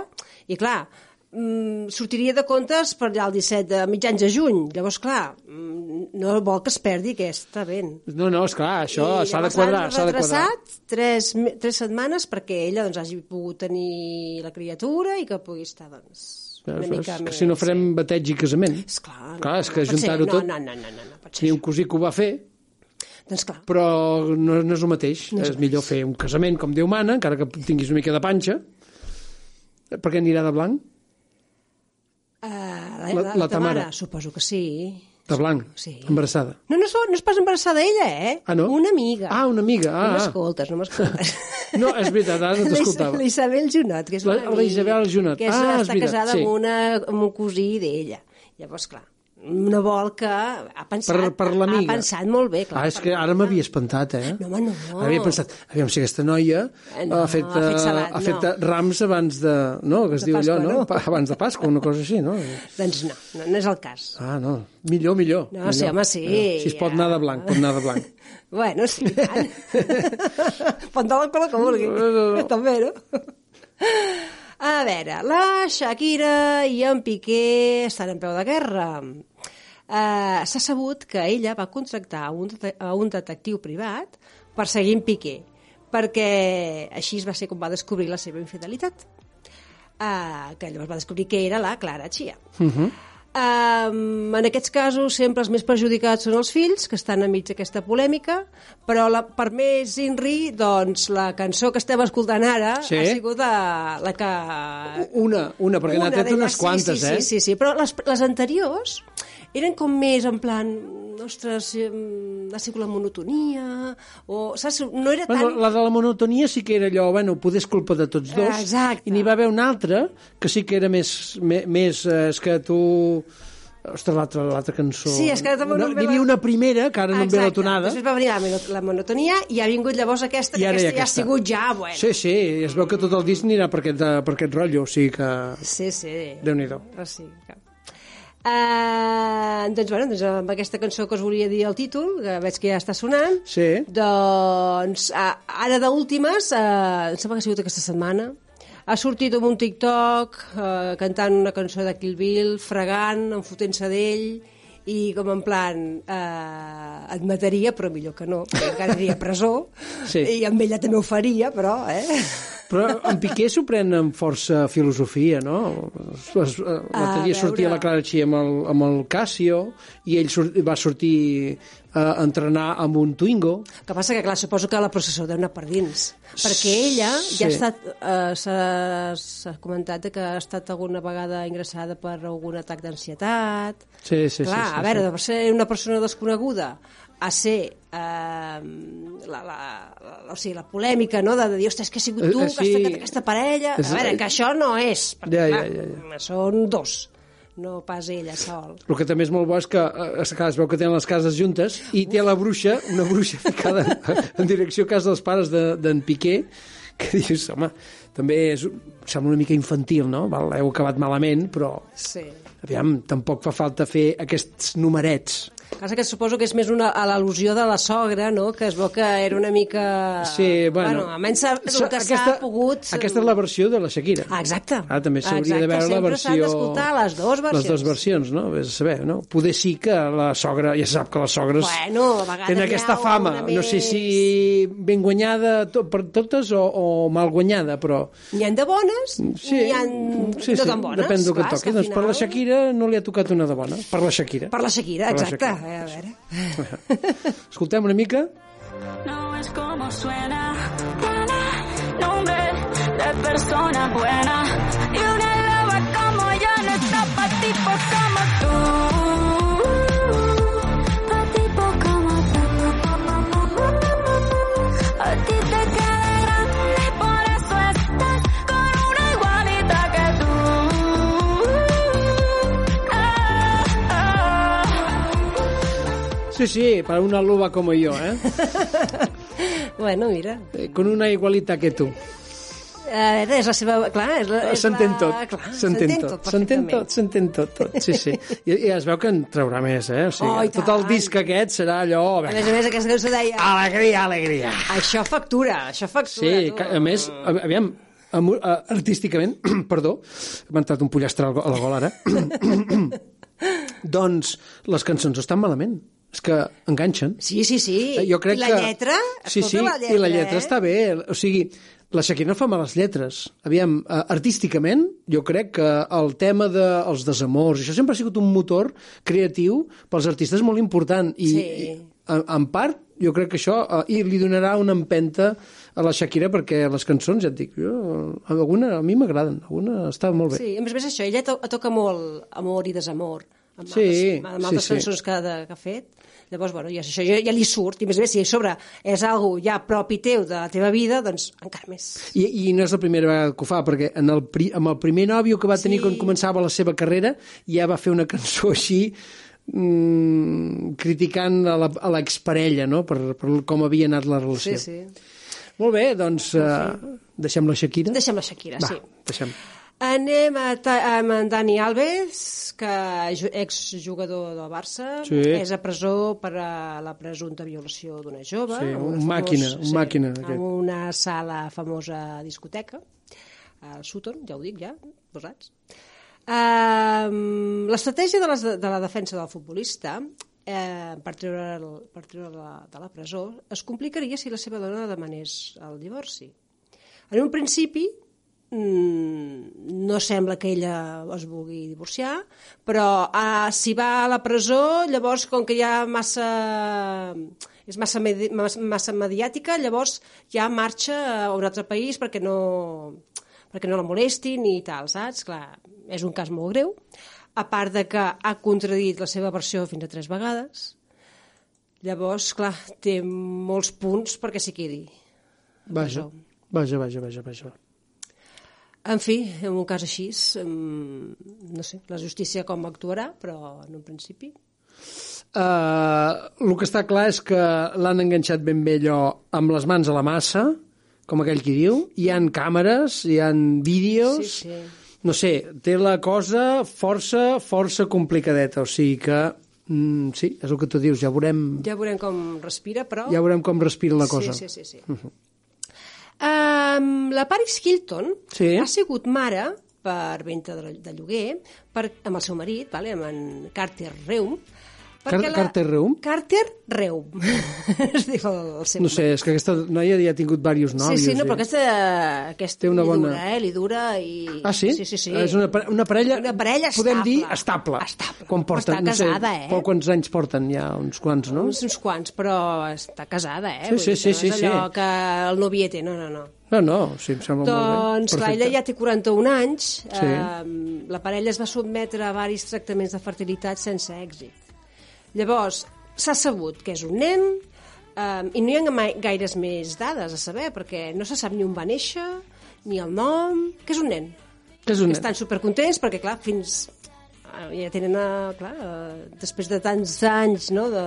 i clar, mm, sortiria de comptes per allà el 17 de mitjans de juny. Llavors, clar, mm, no vol que es perdi aquesta vent. No, no, és clar, això s'ha de quadrar, s'ha de quadrar. tres, tres setmanes perquè ella doncs, hagi pogut tenir la criatura i que pugui estar doncs, una mica és, més... si no farem bateig i casament. Esclar, clar, és que no juntar-ho No, tot... no, no, no, no, no pot ha un cosí que ho va fer, Doncs clar. però no, no és el mateix. No és és millor fer un casament com Déu mana, encara que tinguis una mica de panxa, perquè anirà de blanc, Uh, la, La- la, la Tamara, Tamara. suposo que sí. de blanc, Sí. embarassada. No, no, no és pas embarassada ella, eh? Ah, no? Una amiga. Ah, una amiga. No Ah, ah. m'escoltes, no m'escoltes. No, és veritat, ara no La t'escoltava. La Isabel Junot, que és La- una la amiga, Isabel Junot. Que és, Ah, és està veritat, casada sí. amb, una, amb un cosí d'ella. Llavors, clar, no vol que... Ha pensat, Per, per. Ha pensat molt bé, clar. Ah, és que ara m'havia espantat, eh? No, home, no. Ara havia pensat, aviam si aquesta noia Eh, no, ha fet, ha fet eh, salat, ha fet no. rams abans de... No, que es De diu allò, Pasqua, no? no? Pa- Abans de Pasqua, una cosa així, no? Doncs no, no, no és el cas. Ah, no. Millor, millor. No, millor. sí, home, sí, Si es pot ja. anar de blanc, pot anar de blanc. Bueno, sí, tant. Pot anar color que vulgui. No, no, no. També, no? A veure, la Shakira i en Piqué estan en peu de guerra. Uh, S'ha sabut que ella va contractar un, a un detectiu privat per seguir en Piqué, perquè així va ser com va descobrir la seva infidelitat. Uh, que llavors va descobrir que era la Clara Chia. Uh -huh. Um, en aquests casos sempre els més perjudicats són els fills, que estan enmig d'aquesta polèmica, però la, per més Inri, doncs la cançó que estem escoltant ara Sí. ha sigut la, la que... Una, una, perquè n'ha tret unes quantes, sí, eh? Sí, sí, sí, però les, les anteriors eren com més en plan, ostres, ha sigut la monotonia, o, saps? No era Bueno, tan... la de la monotonia sí que era allò, bueno, poder és culpa de tots dos. Exacte. I n'hi va haver una altra que sí que era més... més eh, és que tu... Ostres, l'altra l'altra cançó... Sí, és que ve N'hi havia una primera, que ara no em ve la Exacte. tonada. Després va venir la, la monotonia i ha vingut llavors aquesta, I que hi ha aquesta ja ha aquesta. sigut ja, bueno. Sí, sí, es veu que tot el disc anirà per aquest, eh, per aquest rotllo, o sigui que... Sí, sí. Déu-n'hi-do. Ah, sí, que... Uh, doncs, bueno, doncs amb aquesta cançó que us volia dir el títol, que veig que ja està sonant, Sí. doncs uh, ara d'últimes, uh, em sembla que ha sigut aquesta setmana, ha sortit amb un TikTok uh, cantant una cançó de Kill Bill, fregant, enfotent-se d'ell, i com en plan eh, et mataria, però millor que no, perquè encara aniria a presó, Sí. i amb ella també ho faria, però, eh? Però en Piqué s'ho pren amb força filosofia, no? Es- L'altre A dia sortia la Clara Chia amb el, amb el Casio i ell va sortir a entrenar amb un Twingo. Que passa que, clar, suposo que la processó deu anar per dins. Perquè ella ja ha Sí. estat... Eh, S'ha comentat que ha estat alguna vegada ingressada per algun atac d'ansietat. Sí, sí, clar, sí, sí, a veure, sí. de ser una persona desconeguda a ser eh, la, la, la, o sigui, la polèmica, no?, de, de dir, ostres, que has sigut Eh, tu eh, que has sí. ficat aquesta parella... A veure, que això no és, perquè, Ja, ja, clar, ja, són dos, no pas ella sol. El que també és molt bo és que eh, clar, es veu que tenen les cases juntes i té la bruixa, una bruixa ficada en direcció a casa dels pares de- d'en Piqué, que dius, home, també és, sembla una mica infantil, no? Val, heu acabat malament, però Sí. aviam, tampoc fa falta fer aquests numerets. Passa que suposo que és més una, a l'al·lusió de la sogra, no?, que es veu que era una mica... Sí, bueno. bueno almenys el que s'ha pogut... Aquesta és la versió de la Shakira. Ah, exacte. Ah, també s'hauria de Exacte, veure la sempre versió... s'han d'escoltar les dues versions. Les dues versions, no? Vés a saber, no? Poder sí que la sogra... Ja sap que les sogres Bueno, a vegades tenen aquesta fama. una No sé més- si ben guanyada to, per totes o, o mal guanyada, però... N'hi han de bones, Sí, n'hi han sí, no sí, tan bones. depèn del que clar, toqui. Doncs per la final- Shakira no li ha tocat una de bona. Per la Shakira. Per la Shakira, Per la exacte. Shakira. A veure. Escoltem una mica. No es como suena, nombre de persona buena. Sí, sí, para una loba como yo, ¿eh? Bueno, mira. Eh, Con una igualita que tu. A veure, és la seva... Clar, és la... S'entén tot, s'entén tot, s'entén tot, s'entén tot, tot, sí, sí. I, I es veu que en traurà més, eh? O sigui, Oh, tot el tant. disc aquest serà allò... A més a més, aquesta cançó deia... Alegria, alegria. Això factura, això factura. Sí, tu. que, a més, aviam, amb, uh, artísticament, perdó, m'ha entrat un pollastre a la gola ara, doncs les cançons estan malament. És que enganxen. Sí, sí, sí. Eh, Jo crec I la que... lletra? Sí, Escolta sí, la lletra, i la lletra eh? està bé. O sigui, la Shakira no fa males lletres. Aviam, eh, artísticament, jo crec que el tema dels de, desamors, això sempre ha sigut un motor creatiu pels artistes molt important. I, Sí. i en, en part, jo crec que això eh, i li donarà una empenta a la Shakira perquè les cançons, ja et dic, jo, alguna, a mi m'agraden, alguna està molt bé. Sí, a més a més això, ella to toca molt amor i desamor amb Sí, altres, amb sí, altres sí. cançons que, ha- que ha fet. Llavors, bueno, ja, això ja, ja li surt, i més més, si a sobre és algo ja propi teu de la teva vida, doncs encara més. I, I no és la primera vegada que ho fa, perquè en el, pri, amb el primer nòvio que va tenir Sí. quan començava la seva carrera ja va fer una cançó així mm, criticant a la- a l'exparella, no?, per, per com havia anat la relació. Sí, sí. Molt bé, doncs uh, deixem la Shakira. Deixem la Shakira, Va, sí. deixem. Anem a amb en Dani Alves, que exjugador del Barça, Sí. és a presó per a la presumpta violació d'una jove. Sí, un famós- màquina, un màquina, aquest. En una sala famosa discoteca, al Sutton, ja ho dic, ja, posats. Um, L'estratègia de, les, de la defensa del futbolista eh, per treure per treure de, de la presó es complicaria si la seva dona demanés el divorci. En un principi, no sembla que ella es vulgui divorciar, però eh, si va a la presó, llavors, com que hi ha massa és massa, medi massa, massa mediàtica, llavors ja marxa a un altre país perquè no, perquè no la molestin i tal, saps? Clar, és un cas molt greu, a part de que ha contradit la seva versió fins a tres vegades, llavors, clar, té molts punts perquè s'hi quedi. Vaja, vaja, vaja, vaja, vaja. En fi, en un cas així, no sé, la justícia com actuarà, però en un principi... Uh, el que està clar és que l'han enganxat ben bé allò amb les mans a la massa, com aquell qui diu, hi han càmeres, hi han vídeos... Sí, sí. No sé, té la cosa força, força complicadeta, o sigui que, mm, sí, és el que tu dius, ja veurem, Ja veurem com respira, però... ja veurem com respira la cosa. Sí, sí, sí. sí. Um, la Paris Hilton Sí. ha sigut mare per venda de, de lloguer per, amb el seu marit, vale, amb en Carter Reum, Car la- Carter Reum? Carter Reum. es diu el, seu No sé, és que aquesta noia ja ha tingut diversos Sí, nòvios. sí, no, i- però aquesta, aquesta Té una li bona- dura, eh? Li dura i... Ah, sí? Sí, sí, sí. És una, una parella, Una parella podem dir, estable. estable. estable. Quan porten, Està no sé, casada, eh? per quants anys porten ja? Uns quants, no? Uns, uns quants, però està casada, eh? Sí, Vull sí, dir sí, que sí, No és sí. allò que el noviete, no, no, no. No, no, sí, em sembla molt bé. Doncs ella ja té 41 anys. Sí. Eh, la parella es va sotmetre a varis tractaments de fertilitat sense èxit. Llavors, s'ha sabut que és un nen eh, i no hi ha mai- gaires més dades a saber, perquè no se sap ni on va néixer, ni el nom, que és un nen. Que és un nen. Estan supercontents perquè, clar, fins... eh, Ja tenen, eh, clar, eh, després de tants anys, no?, de,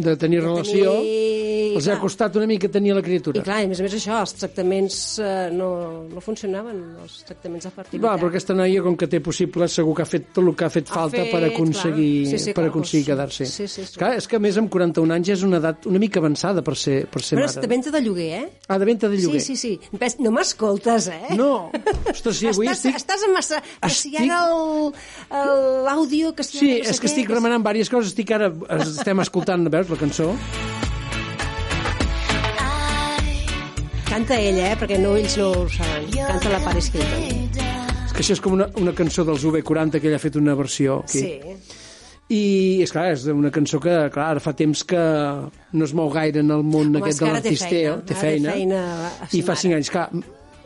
De tenir relació, tenir- els ha clar. costat una mica tenir la criatura. I clar, a més a més això, els tractaments eh, no, no funcionaven, els tractaments de fertilitat. Va, però aquesta noia, com que té possible, segur que ha fet tot el que ha fet Ha falta fet, per aconseguir, clar. Sí, sí, per aconseguir quedar-se. sí, sí, sí. Clar, és que a més amb 41 anys ja és una edat una mica avançada per ser, per ser Però és mare. de venda de lloguer, eh? Ah, de venda de lloguer. Sí, sí, sí. No m'escoltes, eh? No. Ostres, sí, avui estàs, estic... estàs massa... Però si estic- el- el- l'àudio que si Sí, no sé és que què, estic remenant diverses coses. Estic ara... Estem escoltant, veus, la cançó. Canta ella, eh? Perquè no, ells no ho saben. Canta la Paris Hilton. És que això és com una, una cançó dels UB40 que ella ha fet una versió aquí. Sí. I, és clar, és una cançó que, clar, ara fa temps que no es mou gaire en el món Home, aquest que de ara té feina, Té feina. feina I fa. 5 anys. Clar,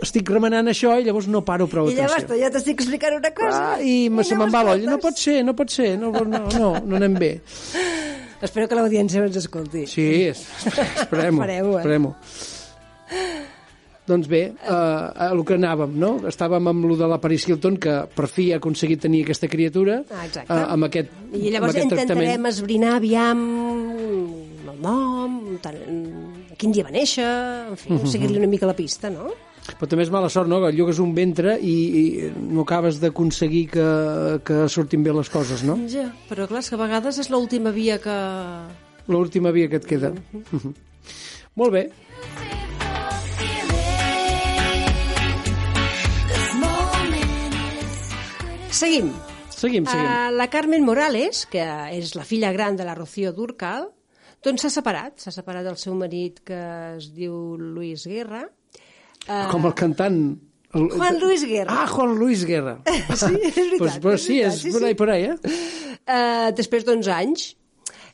estic remenant això i llavors no paro prou I llavors atenció. ja t'estic explicant una cosa. Ah, I me, se me'n va l'olla. No pot ser, no pot ser. No, no, no, no anem bé. Espero que l'audiència ens escolti. Sí, es- esperem-ho. Esperem-ho, eh? Esperem-ho. Doncs bé, uh, a el que anàvem, no? Estàvem amb lo de la Paris Hilton, que per fi ha aconseguit tenir aquesta criatura Ah, exacte. uh, amb aquest, I llavors amb aquest intentarem tractament. esbrinar aviam el nom, tant, quin dia va néixer, en fi, Mhm. seguir-li una mica la pista, no? Però també és mala sort, no?, que llogues un ventre i, i no acabes d'aconseguir que, que surtin bé les coses, no? Ja, però clar, és que a vegades és l'última via que... L'última via que et queda. Mhm. Molt bé. Seguim. Seguim, seguim. Uh, la Carmen Morales, que és la filla gran de la Rocío Durcal, doncs s'ha separat. S'ha separat del seu marit, que es diu Luis Guerra. Uh, Com el cantant... El, Juan Luis Guerra. Ah, Juan Luis Guerra. Sí, és veritat. pues, pues és sí, veritat, és por ahí, por ahí, eh? Uh, després d'11 anys.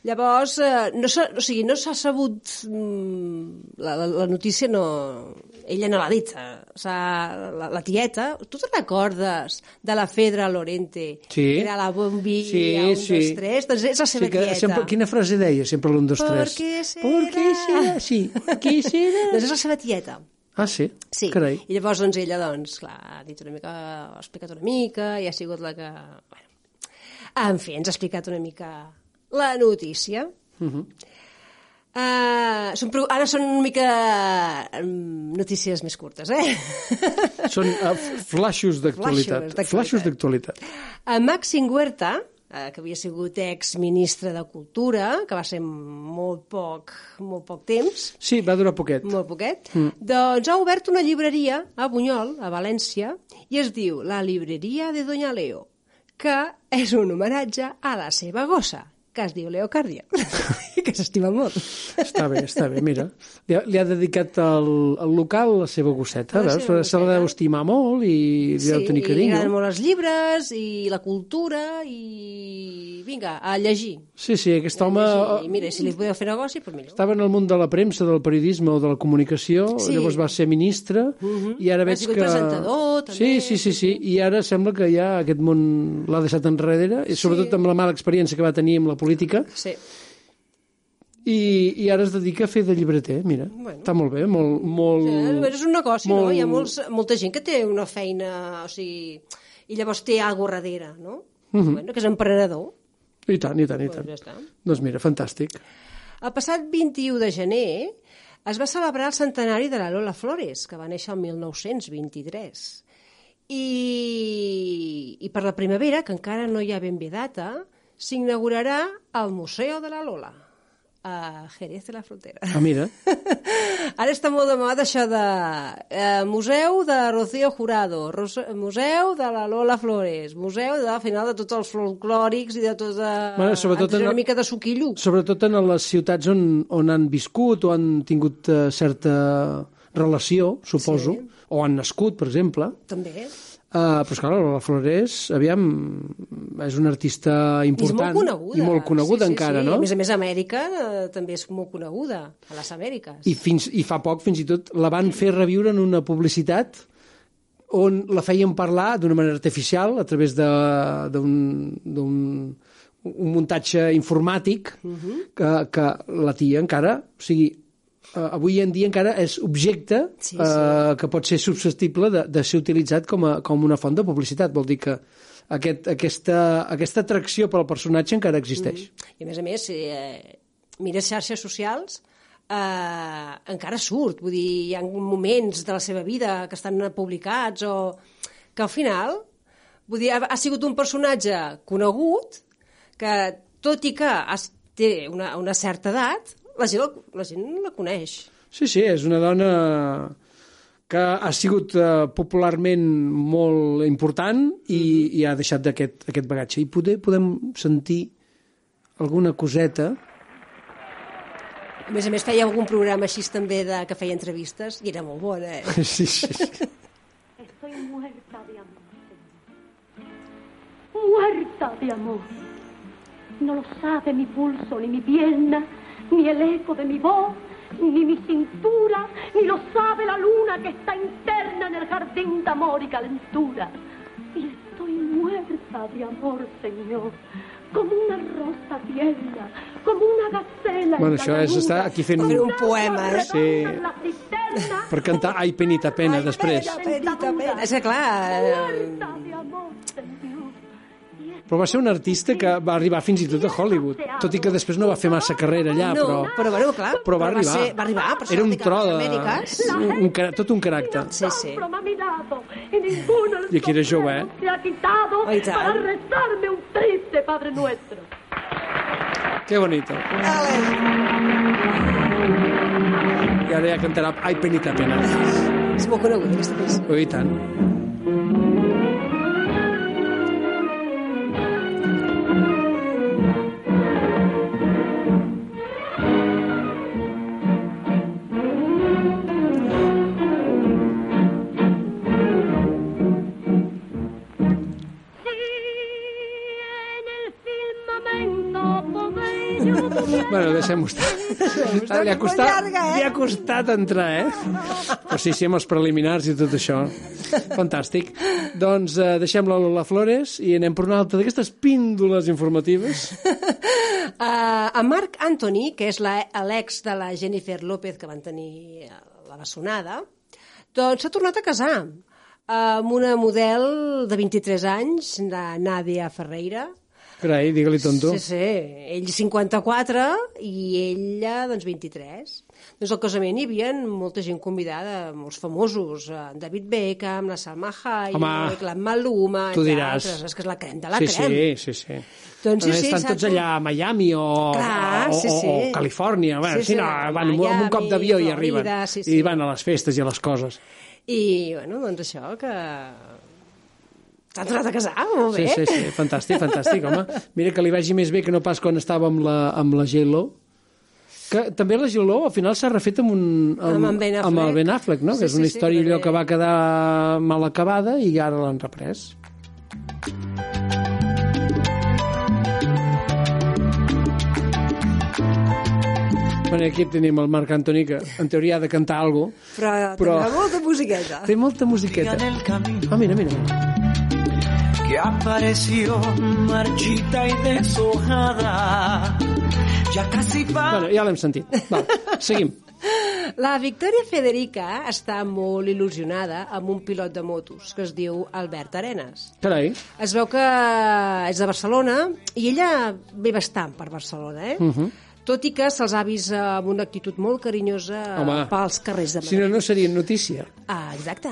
Llavors, uh, no o sigui, no s'ha sabut... mm, la, la, la notícia no... Ella no l'ha dit. eh, O sigui, la, la tieta... Tu te'n recordes de la Fedra Lorente? Sí. Que Era la bombilla, Sí, un, sí. dos, tres... Doncs és la seva Sí que tieta. sempre, quina frase deia? Sempre l'un, dos, ¿Por tres. qué será? ¿Por qué será? Sí, ¿por qué será? doncs és la seva tieta. Ah, sí? Sí, Carai. i llavors doncs ella doncs, clar, ha dit una mica, ha explicat una mica i ha sigut la que... Bueno, en fi, ens ha explicat una mica la notícia. Uh -huh. Uh, són, ara són una mica um, notícies més curtes, eh? Són uh, flaixos d'actualitat. d'actualitat. Flaixos d'actualitat. A Màxim Huerta, eh, que havia sigut ex-ministre de Cultura, que va ser molt poc, molt poc temps, Sí, va durar poquet. molt poquet, Mm. doncs ha obert una llibreria a Bunyol, a València, i es diu La Libreria de Doña Leo, que és un homenatge a la seva gossa, que es diu Leocàrdia, que s'estima molt. Està bé, està bé, mira. Li ha, li ha dedicat al, al local la seva gosseta, La veus? seva Se la deu estimar molt i li deu tenir i li agraden carinyo. molt els llibres i la cultura i vinga, a llegir. Sí, sí, aquest home I mira, si li podeu fer negoci, doncs millor. estava en el món de la premsa, del periodisme o de la comunicació, Sí. llavors va ser ministre i ara Ha veig sigut que... presentador, també. Sí, sí, sí, sí, i ara sembla que ja aquest món l'ha deixat enrere, i sobretot amb la mala experiència que va tenir amb la política, Sí. I, i ara es dedica a fer de llibreter, mira. Bueno. Està molt bé, molt... molt... Sí, és un negoci, molt- no? Hi ha molts, molta gent que té una feina, o sigui, i llavors té alguna darrere, no? Mhm. bueno, que és emprenedor. I tant, i tant, i tant. ja està. Doncs mira, fantàstic. El passat 21 de gener es va celebrar el centenari de la Lola Flores, que va néixer el 1923. I, I per la primavera, que encara no hi ha ben bé data, s'inaugurarà el Museu de la Lola. A Jerez de la Frontera. Ah, mira. Ara està molt de moda això de eh, museu de Rocío Jurado, Ros museu de la Lola Flores, museu de, al final, de tots els folclòrics i de tot de... Bueno, sobretot en- una mica de suquillo. Sobretot en les ciutats on, on han viscut o han tingut eh, certa relació, suposo, Sí. o han nascut, per exemple. També. Uh, però, esclar, la Flores, aviam, és una artista I és important. molt coneguda. I molt coneguda sí, sí, encara, sí. no? A més a més, Amèrica eh, també és molt coneguda, a les Amèriques. I, fins, I fa poc, fins i tot, la van fer reviure en una publicitat on la feien parlar d'una manera artificial a través de- d'un un muntatge informàtic Mhm. que, que la tia encara, o sigui, eh, avui en dia encara és objecte Sí, eh, sí. que pot ser susceptible de, de ser utilitzat com, a, com una font de publicitat. Vol dir que aquest, aquesta, aquesta atracció pel personatge encara existeix. I a més a més, si eh, mires xarxes socials, eh, encara surt. Vull dir, hi ha moments de la seva vida que estan publicats o que al final vull dir, ha, ha sigut un personatge conegut que, tot i que has, té una, una certa edat, la gent, la gent la coneix. Sí, sí, és una dona que ha sigut eh, popularment molt important i, i ha deixat d'aquest aquest bagatge. I poder, podem sentir alguna coseta. A més a més, feia algun programa així també de, que feia entrevistes i era molt bona, eh? Sí, sí. Estoy muerta de amor. Muerta de amor. No lo sabe mi pulso, ni mi pierna, ni el eco de mi voz, ni mi cintura, ni lo sabe la luna que está interna en el jardín de amor y calentura. Y estoy muerta de amor, Señor, como una rosa tierna, como una gacela. Bueno, això és estar aquí fent Fer un poema, eh? Sí, per cantar Ai, penita pena, després. Penita, pena. És que clar... Eh, Però va ser un artista que va arribar fins i tot a Hollywood, tot i que després no va fer massa carrera allà, no, però... però bueno, clar, Però va arribar. ser, va arribar per Era un tro de... Amèriques. Un, un, tot un caràcter. Sí, sí. I aquí era jove, eh? para rezarme un triste Padre Nuestro. Que bonito. I ara ja cantarà Ai, penita pena. És molt conegut, aquesta peça. Oh, i tant. Deixem-ho estar. Està li, ha costat, llarga, eh? li ha costat entrar, eh? Però sí, sí, amb els preliminars i tot això. Fantàstic. Doncs eh, deixem la Lola Flores i anem per una altra d'aquestes píndoles informatives. Uh, en Marc Anthony, que és la- l'ex de la Jennifer López que van tenir eh, la bessonada, doncs s'ha tornat a casar amb una model de 23 anys, la Nàdia Ferreira. Carai, digue-li tonto. Sí, sí, ell 54 i ella, doncs, 23. Doncs al casament hi havia molta gent convidada, molts famosos, eh, David Beckham, la Salma Hayek, la Maluma, tu diràs. altres. És que és la crem de la sí, crem. sí, sí, sí. Doncs sí, sí, estan tots allà a Miami o, Clar, o, sí, o, sí. o Califòrnia. Bueno, Sí, sí, sí, no, van amb un Miami, cop d'avió i Florida, arriben. sí, sí. I van a les festes i a les coses. I, bueno, doncs això, que s'ha tornat a casar, molt Sí, bé. sí, sí, fantàstic, fantàstic, home. Mira que li vagi més bé que no pas quan estava amb la, amb la J-Lo. Que també la J-Lo al final s'ha refet amb, un, amb, Amb en Ben amb el Affleck. Ben Affleck, no? Sí, que és sí, una sí, història allò perquè- que va quedar mal acabada i ara l'han reprès. Bueno, aquí tenim el Marc Antoni, que en teoria ha de cantar alguna cosa, Però, Però- té molta musiqueta. Té molta musiqueta. Ah, mira, mira. que apareció marchita y deshojada. Ya casi va. Bueno, ja l'hem sentit. Va, seguim. La Victòria Federica està molt il·lusionada amb un pilot de motos que es diu Albert Arenas. Carai. Es veu que és de Barcelona i ella ve bastant per Barcelona, eh? Uh -huh. Tot i que se'ls ha vist amb una actitud molt carinyosa Home, pels carrers de Si Madrid. no, no seria notícia. Ah, exacte.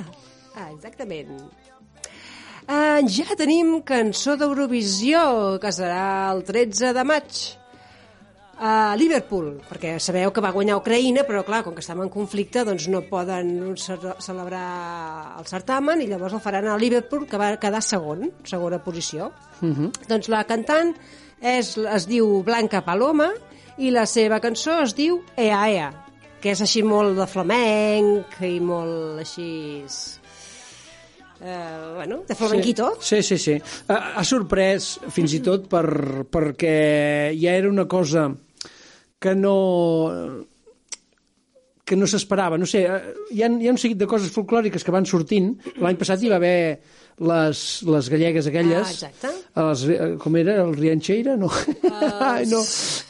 Ah, exactament. Ah, ja tenim cançó d'Eurovisió, que serà el 13 de maig. a Liverpool, perquè sabeu que va guanyar Ucraïna, però clar, com que estem en conflicte, doncs no poden ce- celebrar el certamen i llavors el faran a Liverpool, que va quedar segon, segona posició. Uh -huh. Doncs la cantant és, es diu Blanca Paloma i la seva cançó es diu Ea Ea, que és així molt de flamenc i molt així... Eh, bueno, de flamenquito. Sí, sí, sí. sí. Ha, ha sorprès, fins i tot, per, perquè ja era una cosa que no que no s'esperava. No sé, eh, hi ha, hi ha un seguit de coses folclòriques que van sortint. L'any passat hi va haver les, les gallegues aquelles. Ah, exacte. Les, eh, com era? El Riancheira? No. Ai, no,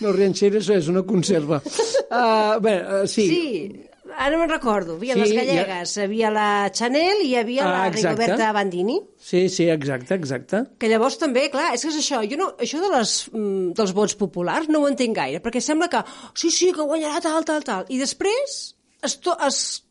no, és- és una conserva. Uh, bé, uh, sí. Sí, ara me'n recordo. Hi havia Sí, les hi ha- gallegues, hi havia la Chanel i hi havia Ah, la exacte. Rigoberta Bandini. Sí, sí, exacte, exacte. Que llavors també, clar, és que és això, jo no, això de les, mm, dels vots populars no ho entenc gaire, perquè sembla que, sí, sí, que guanyarà tal, tal, tal, i després es, to, es,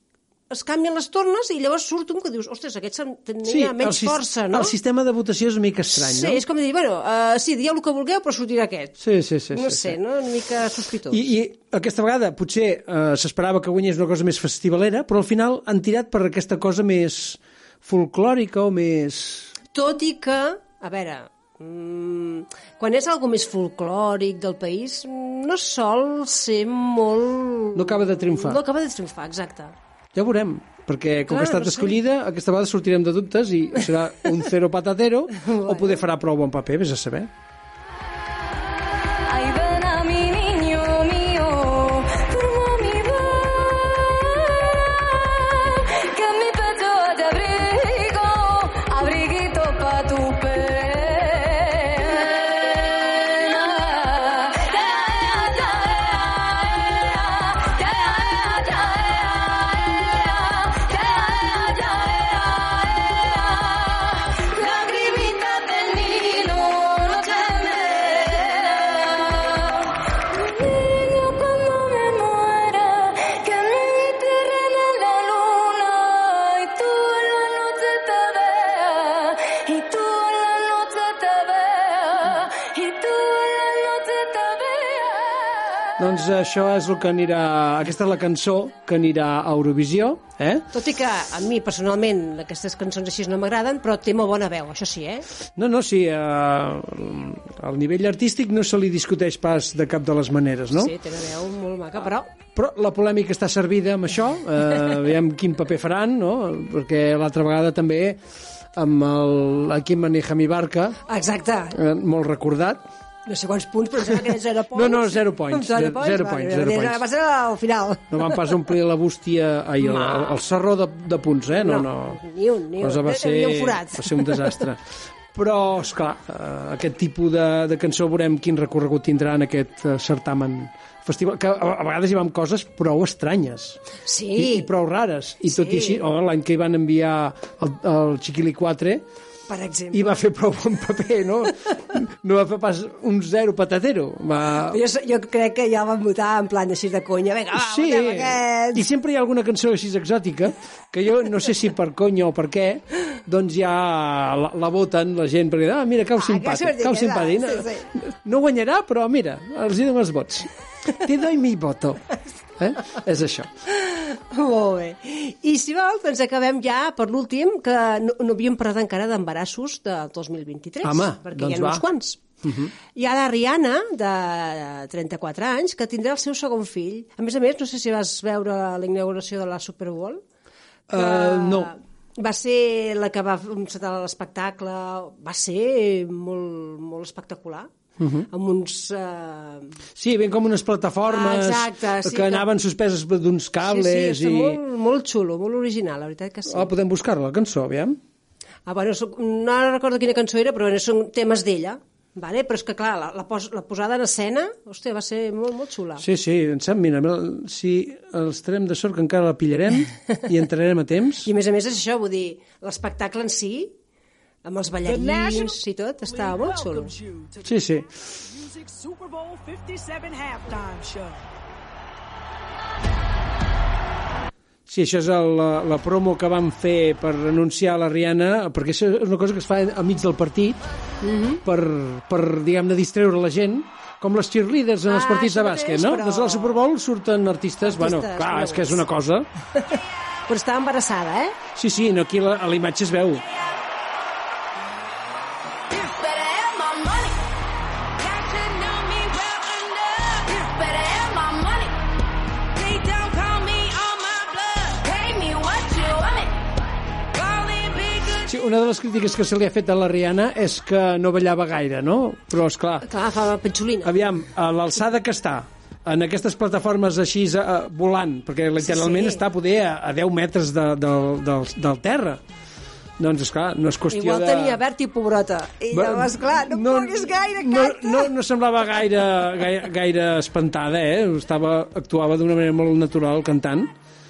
es canvien les tornes i llavors surt un que dius, ostres, aquest tenia el menys força, no? El sistema de votació és una mica estrany, sí, no? és com dir, bueno, uh, sí, dieu el que vulgueu, però sortirà aquest. Sí, sí, sí. no sí, sé, sí. no? Una mica sospitós. I, I aquesta vegada potser eh, s'esperava que guanyés una cosa més festivalera, però al final han tirat per aquesta cosa més folclòrica o més... Tot i que, a veure, mm, quan és algo més folclòric del país, mm, no sol ser molt... No acaba de triomfar. No acaba de triomfar, exacte. Ja ho veurem, perquè com Clar, que ha estat escollida, aquesta vegada sortirem de dubtes i serà un cero patatero o poder farà prou bon paper, vés a saber. Doncs això és el que anirà... Aquesta és la cançó que anirà a Eurovisió, eh? Tot i que a mi, personalment, aquestes cançons així no m'agraden, però té molt bona veu, això sí, eh? No, no, sí, eh, al nivell artístic no se li discuteix pas de cap de les maneres, no? Sí, té una veu molt maca, però... Però la polèmica està servida amb això, eh, veiem quin paper faran, no? Perquè l'altra vegada també amb el- l'equip Manejami Barca, Exacte. eh, molt recordat, No sé quants punts, però em sembla que eren zero points. No, no, zero points, Zero zero- points, zero vale, points, zero points. Va ser al final. no van pas omplir la bústia, ai, el, el, el serró de, de punts, eh? No, no. Ni un, ni un. Va ser, un forat. va ser un desastre. Però, esclar, eh, aquest tipus de, de cançó veurem quin recorregut tindrà en aquest eh, certamen festival, que a, vegades hi va amb coses prou estranyes Sí. i, i prou rares. I tot Sí. i així, oh, l'any que hi van enviar el, el Chiquili 4 Per exemple. i va fer prou bon paper, no? No va fer pas un zero patatero. Va... Jo, jo crec que ja van votar en plan així de conya. Vinga, va, Sí, i sempre hi ha alguna cançó així exòtica que jo no sé si per conya o per què doncs ja la, la voten la gent perquè, ah, mira, cau que simpàtic, cau simpàtic. sí, No, no guanyarà, però mira, els hi dono els vots. Te doy mi voto. Eh? És això. Molt bé. I si vols, doncs acabem ja per l'últim, que no, no havíem parlat encara d'embarassos del 2023. Home, perquè doncs hi ha va. uns quants. Uh -huh. Hi ha la Rihanna, de 34 anys, que tindrà el seu segon fill. A més a més, no sé si vas veure la inauguració de la Super Bowl. que Uh, no. Va ser la que va encetar l'espectacle. Va ser molt, molt espectacular. Uh -huh. amb uns... Eh... Sí, ben com unes plataformes Ah, exacte, sí, que anaven suspeses d'uns cables sí, sí, i... molt, molt xulo, molt original, la veritat que sí. Oh, podem buscar-la, la cançó, aviam. Ah, bueno, soc- no recordo quina cançó era, però bueno, són temes d'ella. Vale? Però és que, clar, la, la, pos, la posada en escena, hòstia, va ser molt, molt xula. Sí, sí, em sembla, mira, si els trem de sort que encara la pillarem i entrarem a temps. I a més a més és això, vull dir, l'espectacle en si, amb els ballarins i tot, estava molt xulo. Sí, sí. Super Bowl 57 halftime show. Sí, això és el, la, la promo que vam fer per anunciar la Rihanna, perquè això és una cosa que es fa al mig del partit Mhm. per, per diguem-ne, distreure la gent, com les cheerleaders en els Ah, partits de bàsquet, mateix, no? però- Doncs al Super Bowl surten artistes, bueno, Artistes clar, és que és una cosa... Però està embarassada, eh? Sí, sí, no, aquí la, a la imatge es veu. Better una de les crítiques que se li ha fet a la Rihanna és que no ballava gaire, no? Però, és clar, Clar, fa petxolina. aviam, a l'alçada que està, en aquestes plataformes així uh, volant, perquè literalment sí. està poder a, a 10 metres de, de, del, del terra. Doncs, esclar, no és qüestió Igual de... tenia verd i pobrota. I Va- llavors, clar, no, no puguis gaire, no, canta. no, no semblava gaire, gaire, gaire espantada, eh? Estava, actuava d'una manera molt natural cantant.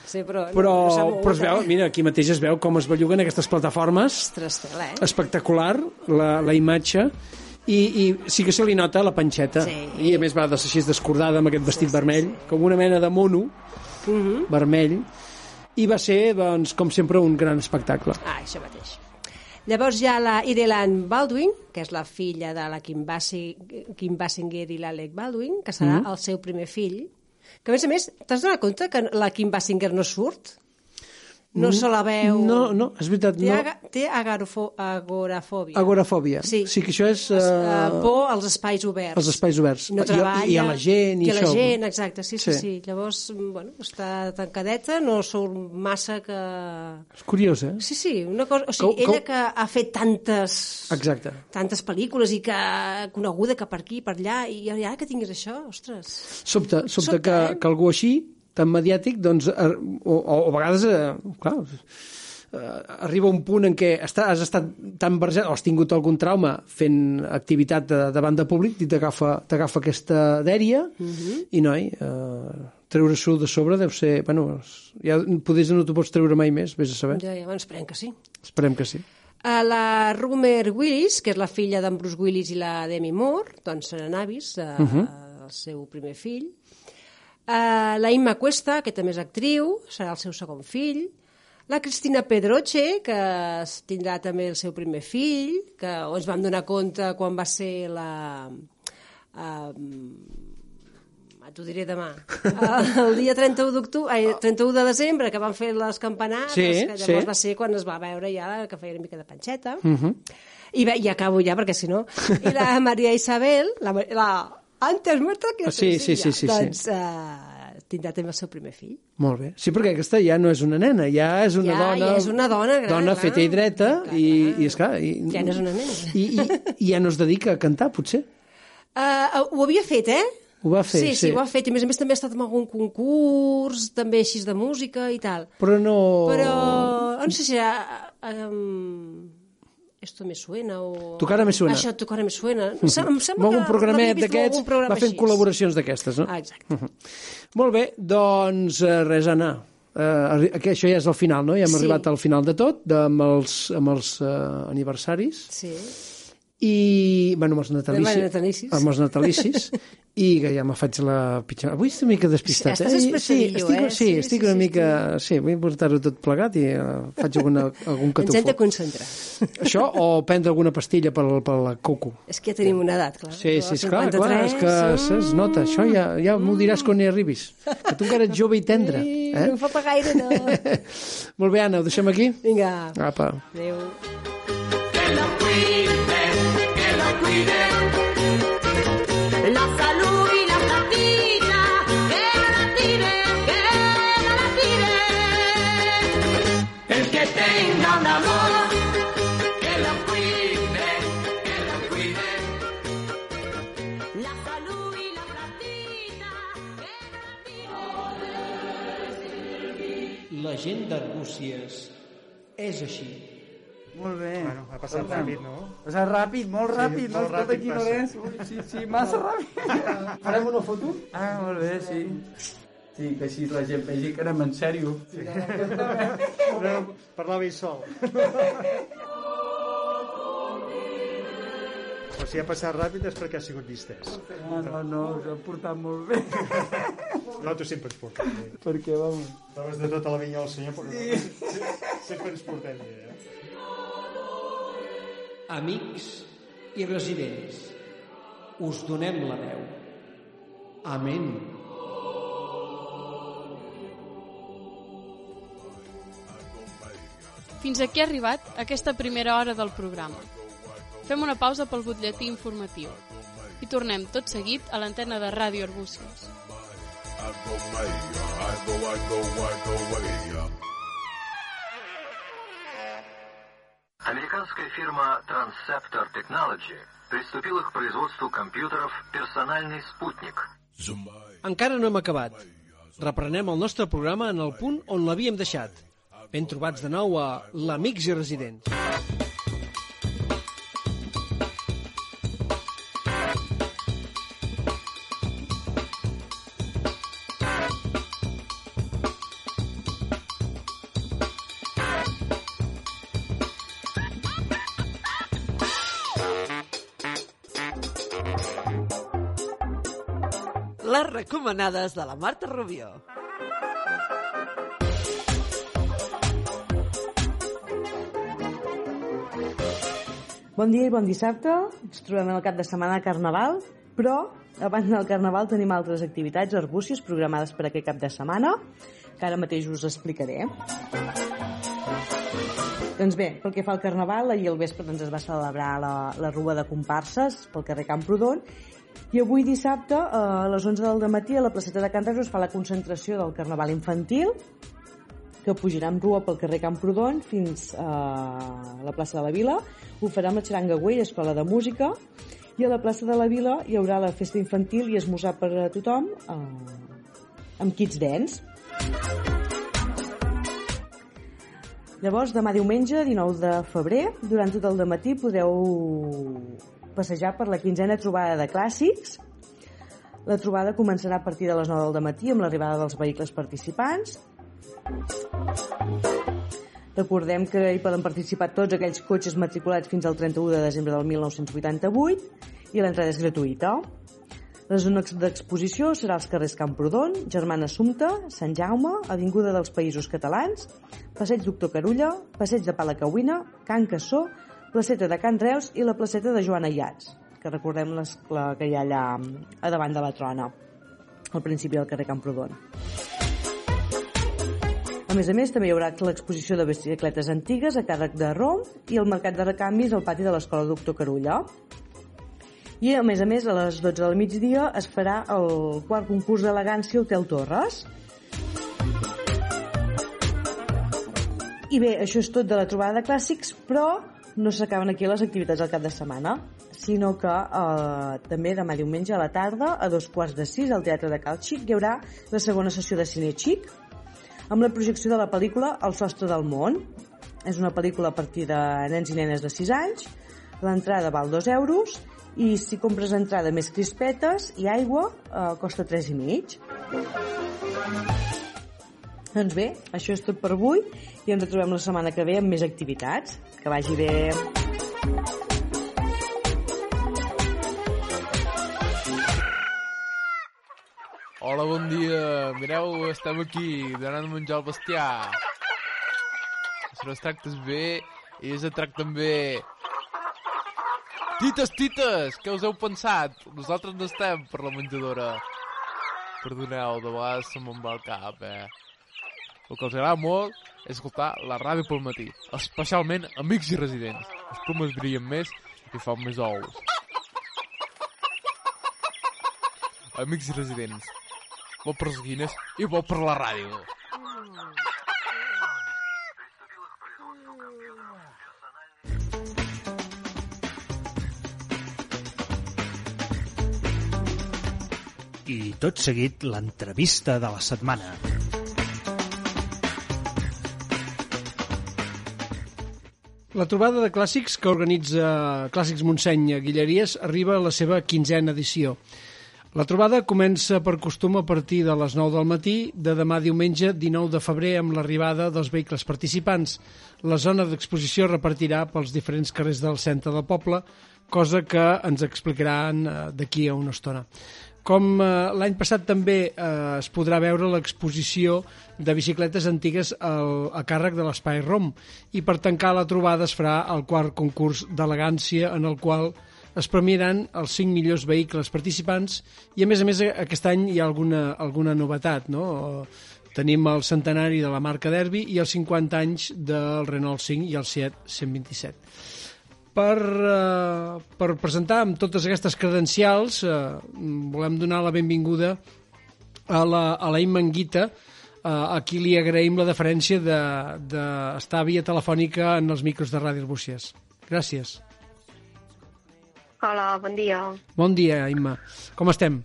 Sí, però, Però, no, no però es veu, eh? mira, aquí mateix es veu com es belluguen aquestes plataformes. Ostres, tela, eh? Espectacular, la, la imatge. I, I sí que se li nota la panxeta. Sí. I a més va de així descordada amb aquest vestit vermell, com una mena de mono Mhm. vermell. I va ser, doncs, com sempre, un gran espectacle. Ah, això mateix. Llavors ha la Ireland Baldwin, que és la filla de la Kim, Bassi, Kim Basinger i l'Alec Baldwin, que serà Mhm. el seu primer fill. Que, a més a més, t'has donat compte que la Kim Basinger no surt? No se la veu... No, no, és veritat, Té, no. aga, té agorafo, agorafòbia. Agorafòbia. Sí. sí que això és... Uh, Uh, por als espais oberts. als espais oberts. No I- treballa. I, a la gent, i, I a la això. gent, exacte, sí, sí, Sí. sí. Llavors, mm, bueno, està tancadeta, no surt massa que... És curiós, eh? Sí, sí, una cosa... O sigui, Com- ella que ha fet tantes Exacte. tantes pel·lícules i que coneguda que per aquí, per allà, i ara que tinguis això, ostres... Sobte, sobte, Sobte, que, eh? que algú així, tan mediàtic, doncs, eh, o, o, o a vegades, eh, clar, eh, arriba un punt en què està, has estat tan barrejat o has tingut algun trauma fent activitat de, davant de públic i t'agafa aquesta dèria Mhm. i noi, eh, treure-s'ho de sobre deu ser, bueno, ja potser no t'ho pots treure mai més, vés a saber. Ja, ja, bueno, esperem que sí. Esperem que sí. A la Rumer Willis, que és la filla d'en Bruce Willis i la Demi Moore, doncs seran avis, eh, Mhm. el seu primer fill. Uh, la Imma Cuesta, que també és actriu, serà el seu segon fill. La Cristina Pedroche, que tindrà també el seu primer fill, que ens vam donar compte quan va ser la... Uh, t'ho diré demà. El dia 31 d'octubre, ai, 31 de desembre, que van fer les campanades, Sí, que llavors sí. va ser quan es va veure ja que feia una mica de panxeta. Mhm. I, bé, i acabo ja, perquè si no... I la Maria Isabel, la, la antes muerta que Ah, sí, sí, sí, sí, sí. doncs eh, tindrà també el seu primer fill. Molt bé. Sí, perquè aquesta ja no és una nena, ja és una Ja, dona... ja és una dona gran, Dona clar. feta i dreta, i, i, esclar... I, Ja no és una nena. I, i, I ja no es dedica a cantar, potser. Uh, ho havia fet, eh? Ho va fer, sí, sí. sí, ho ha fet. I a més a més també ha estat en algun concurs, també així de música i tal. Però no... Però no sé si. Um, esto me suena o... Tu cara me suena. Això, tu cara me suena. Em em sembla que algun programet d'aquests programa va fent així. col·laboracions d'aquestes, no? Ah, exacte. Mhm. Molt bé, doncs eh, res, Anna. Uh, que això ja és el final, no? Ja hem Sí. arribat al final de tot, de, amb els, amb els uh, aniversaris. Sí. I, bueno, amb els natalicis. Amb els natalicis. Amb els natalicis. I que ja me faig la pitjor... Avui estic una mica despistat, Sí, estàs eh? espessadillo, estic, eh? Sí, Sí, estic sí, una sí, mica... Sí, vull portar-ho tot plegat i uh, faig alguna, algun Ens hem de concentrar. Això o prendre alguna pastilla per, per la coco. És que ja tenim una edat, clar. Sí, sí, esclar, clar, 53, és que se- es nota. Això ja, ja m'ho diràs quan hi arribis. Que tu encara ets jove i tendre. Sí, Eh? no em falta gaire, no. Molt bé, Anna, ho deixem aquí? Vinga. Apa. Adéu. Que que lo cuide, que lo cuide. La salud y la platita, La gent d'Arbúcies és així. Molt bé. Bueno, ha passat ràpid, no? Ha passat ràpid, molt Sí, ràpid. no molt ràpid aquí. Lorenç. Ui, Sí, sí, massa ràpid. Farem una foto? Ah, molt bé, sí. Sí, que així la gent vegi que anem en sèrio. Sí. No, parlava ell sol. Però si ha passat ràpid és perquè ha sigut distès. No, no, no, us ha portat molt bé. Nosaltres sempre ens portem bé. Perquè, vamos... Estaves de tota la vinya del senyor, però sí. sempre ens portem bé, eh? Amics i residents, us donem la veu. Amén. Fins aquí ha arribat aquesta primera hora del programa. Fem una pausa pel butlletí informatiu i tornem tot seguit a l'antena de Ràdio Arbúcies. I go way, I go, I go, I go way. Американская фирма Transceptor Technology приступила к производству компьютеров «Персональный спутник». Encara no hem acabat. Reprenem el nostre programa en el punt on l'havíem deixat. Ben trobats de nou a l'Amics i Residents. Les recomanades de la Marta Rubió. Bon dia i bon dissabte. Ens trobem el cap de setmana de Carnaval, però abans del Carnaval tenim altres activitats arbúcies programades per aquest cap de setmana, que ara mateix us explicaré. Doncs bé, pel que fa al Carnaval, ahir al vespre doncs, es va celebrar la, la rua de comparses pel carrer Camprodon i avui dissabte a les 11 del matí a la placeta de Can Reus es fa la concentració del Carnaval infantil que pujarà amb rua pel carrer Camprodon fins a la plaça de la Vila. Ho farà amb la xaranga Güell, Escola de Música, i a la plaça de la Vila hi haurà la festa infantil i esmorzar per a tothom eh, amb kits dance. Llavors, demà diumenge, 19 de febrer, durant tot el matí podreu passejar per la quinzena trobada de clàssics. La trobada començarà a partir de les 9 del matí amb l'arribada dels vehicles participants. Recordem que hi poden participar tots aquells cotxes matriculats fins al 31 de desembre del 1988 i l'entrada és gratuïta. La zona d'exposició serà als carrers Camprodon, Germana Assumpta, Sant Jaume, Avinguda dels Països Catalans, Passeig Doctor Carulla, Passeig de Palacauina, Can Cassó, Placeta de Can Reus i la Placeta de Joana Iats, que recordem les, la que hi ha allà a davant de la trona, al principi del carrer Camprodon. Més a més, també hi haurà l'exposició de bicicletes antigues a càrrec de ROM i el mercat de recanvis al pati de l'Escola Doctor Carulla. I, a més a més, a les 12 del migdia es farà el quart concurs d'elegància Hotel Torres. I bé, això és tot de la trobada de clàssics, però no s'acaben aquí les activitats del cap de setmana, sinó que eh, també demà diumenge a la tarda, a dos quarts de sis, al Teatre de Cal Xic, hi haurà la segona sessió de Cine Xic, amb la projecció de la pel·lícula El sostre del món. És una pel·lícula a partir de nens i nenes de 6 anys, l'entrada val 2 euros, i si compres entrada més crispetes i aigua, eh, costa 3 i mig. Doncs bé, això és tot per avui i ens trobem la setmana que ve amb més activitats. Que vagi bé. Hola, bon dia. Mireu, estem aquí, donant menjar al bestiar. Si no es tractes bé, ells et tracten bé. Tites, tites, què us heu pensat? Nosaltres no estem per la menjadora. Perdoneu, de vegades se me'n va el cap, eh? El que els agrada molt és escoltar la ràdio pel matí, especialment amics i residents. Els plomes brillen més i fan més ous. Amics i residents, bo per les guines i bo per la ràdio. I tot seguit l'entrevista de la setmana. La trobada de clàssics que organitza Clàssics Montseny a Guilleries arriba a la seva quinzena edició. La trobada comença per costum a partir de les 9 del matí de demà diumenge 19 de febrer amb l'arribada dels vehicles participants. La zona d'exposició repartirà pels diferents carrers del centre del poble, cosa que ens explicaran eh, d'aquí a una estona. Com eh, l'any passat també eh, es podrà veure l'exposició de bicicletes antigues al, a càrrec de l'Espai ROM i per tancar la trobada es farà el quart concurs d'elegància en el qual es premiaran els 5 millors vehicles participants i a més a més aquest any hi ha alguna, alguna novetat, no? Tenim el centenari de la marca Derby i els 50 anys del Renault 5 i el Seat 127. Per, eh, per presentar amb totes aquestes credencials eh, volem donar la benvinguda a la, a la Imma Anguita, eh, a qui li agraïm la deferència d'estar de, de via telefònica en els micros de Ràdio Arbúcies. Gràcies. Hola, bon dia. Bon dia, Imma. Com estem?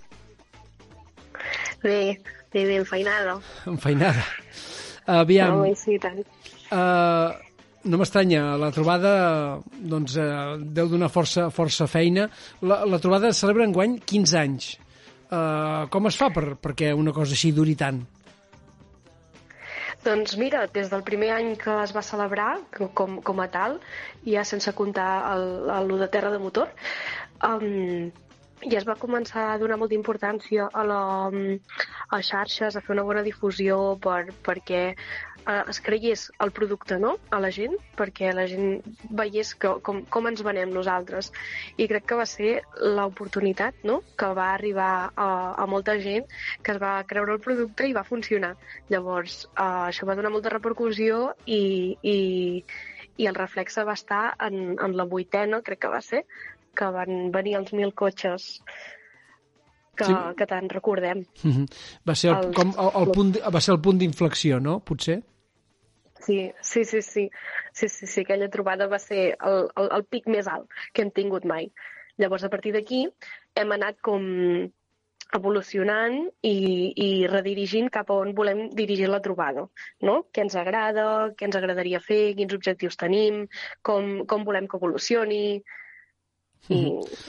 Bé, bé, bé, enfeinada. Enfeinada. Aviam, No, sí, tant. uh, no m'estranya, la trobada doncs, uh, deu donar força, força feina. La, la trobada celebra enguany 15 anys. Uh, com es fa per, perquè una cosa així duri tant? Doncs mira, des del primer any que es va celebrar com, com a tal, ja sense comptar el, el, de terra de motor, um, i es va començar a donar molta importància a, la, a xarxes, a fer una bona difusió per, perquè eh, es creiés el producte no? a la gent, perquè la gent veiés que, com, com ens venem nosaltres. I crec que va ser l'oportunitat no? que va arribar a, a molta gent que es va creure el producte i va funcionar. Llavors, eh, això va donar molta repercussió i, i, i el reflexe va estar en, en la vuitena, crec que va ser, que van venir els mil cotxes que, Sí. que tant recordem. Mhm. Va ser el, Els- com, el, el punt, va ser el punt d'inflexió, no? Potser? Sí, sí, sí, sí. Sí, sí, sí, aquella trobada va ser el, el, el pic més alt que hem tingut mai. Llavors, a partir d'aquí, hem anat com evolucionant i, i redirigint cap a on volem dirigir la trobada, no? Què ens agrada, què ens agradaria fer, quins objectius tenim, com, com volem que evolucioni, i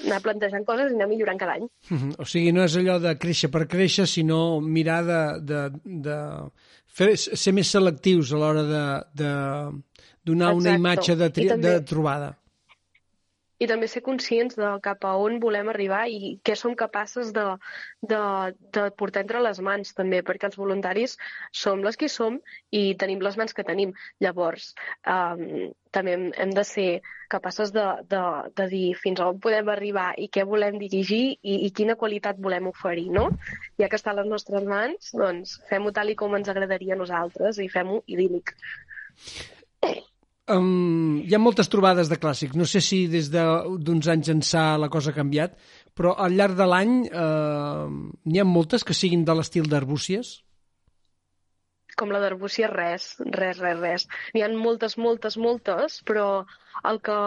anar plantejant coses i anar millorant cada any. Mhm. O sigui, no és allò de créixer per créixer, sinó mirar de, de, de fer, ser més selectius a l'hora de, de donar una Exacte. imatge de, tri, també- de trobada. I també ser conscients de cap a on volem arribar i què som capaces de, de, de portar entre les mans també, perquè els voluntaris som les que som i tenim les mans que tenim. Llavors, um, també hem, hem de ser capaces de, de, de dir fins on podem arribar i què volem dirigir i, i quina qualitat volem oferir, no? Ja que està a les nostres mans, doncs fem-ho tal i com ens agradaria a nosaltres i fem-ho idíl·lic. Um, hi ha moltes trobades de clàssics. No sé si des de- d'uns anys ençà la cosa ha canviat, però al llarg de l'any uh, n'hi ha moltes que siguin de l'estil d'Arbúcies. com la d'Arbúcia, res, res, res, res. N'hi ha moltes, moltes, moltes, però el que,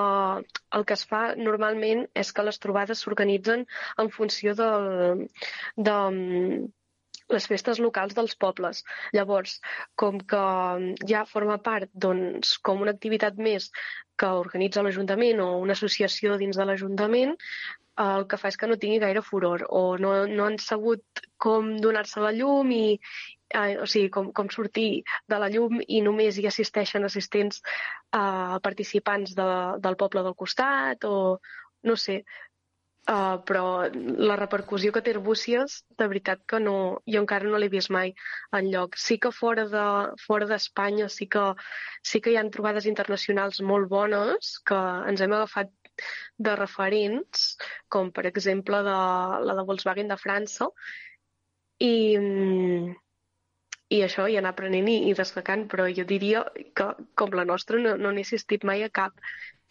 el que es fa normalment és que les trobades s'organitzen en funció del, de les festes locals dels pobles. Llavors, com que ja forma part doncs, com una activitat més que organitza l'Ajuntament o una associació dins de l'Ajuntament, el que fa és que no tingui gaire furor o no, no han sabut com donar-se la llum i, eh, o sigui, com, com sortir de la llum i només hi assisteixen assistents eh, participants de, del poble del costat o no sé, Uh, però la repercussió que té Arbúcies, de veritat que no, jo encara no l'he vist mai en lloc. Sí que fora de fora d'Espanya sí que sí que hi han trobades internacionals molt bones que ens hem agafat de referents, com per exemple de, la de Volkswagen de França, i, i això, i anar aprenent i, i destacant, però jo diria que com la nostra no, no n'he assistit mai a cap.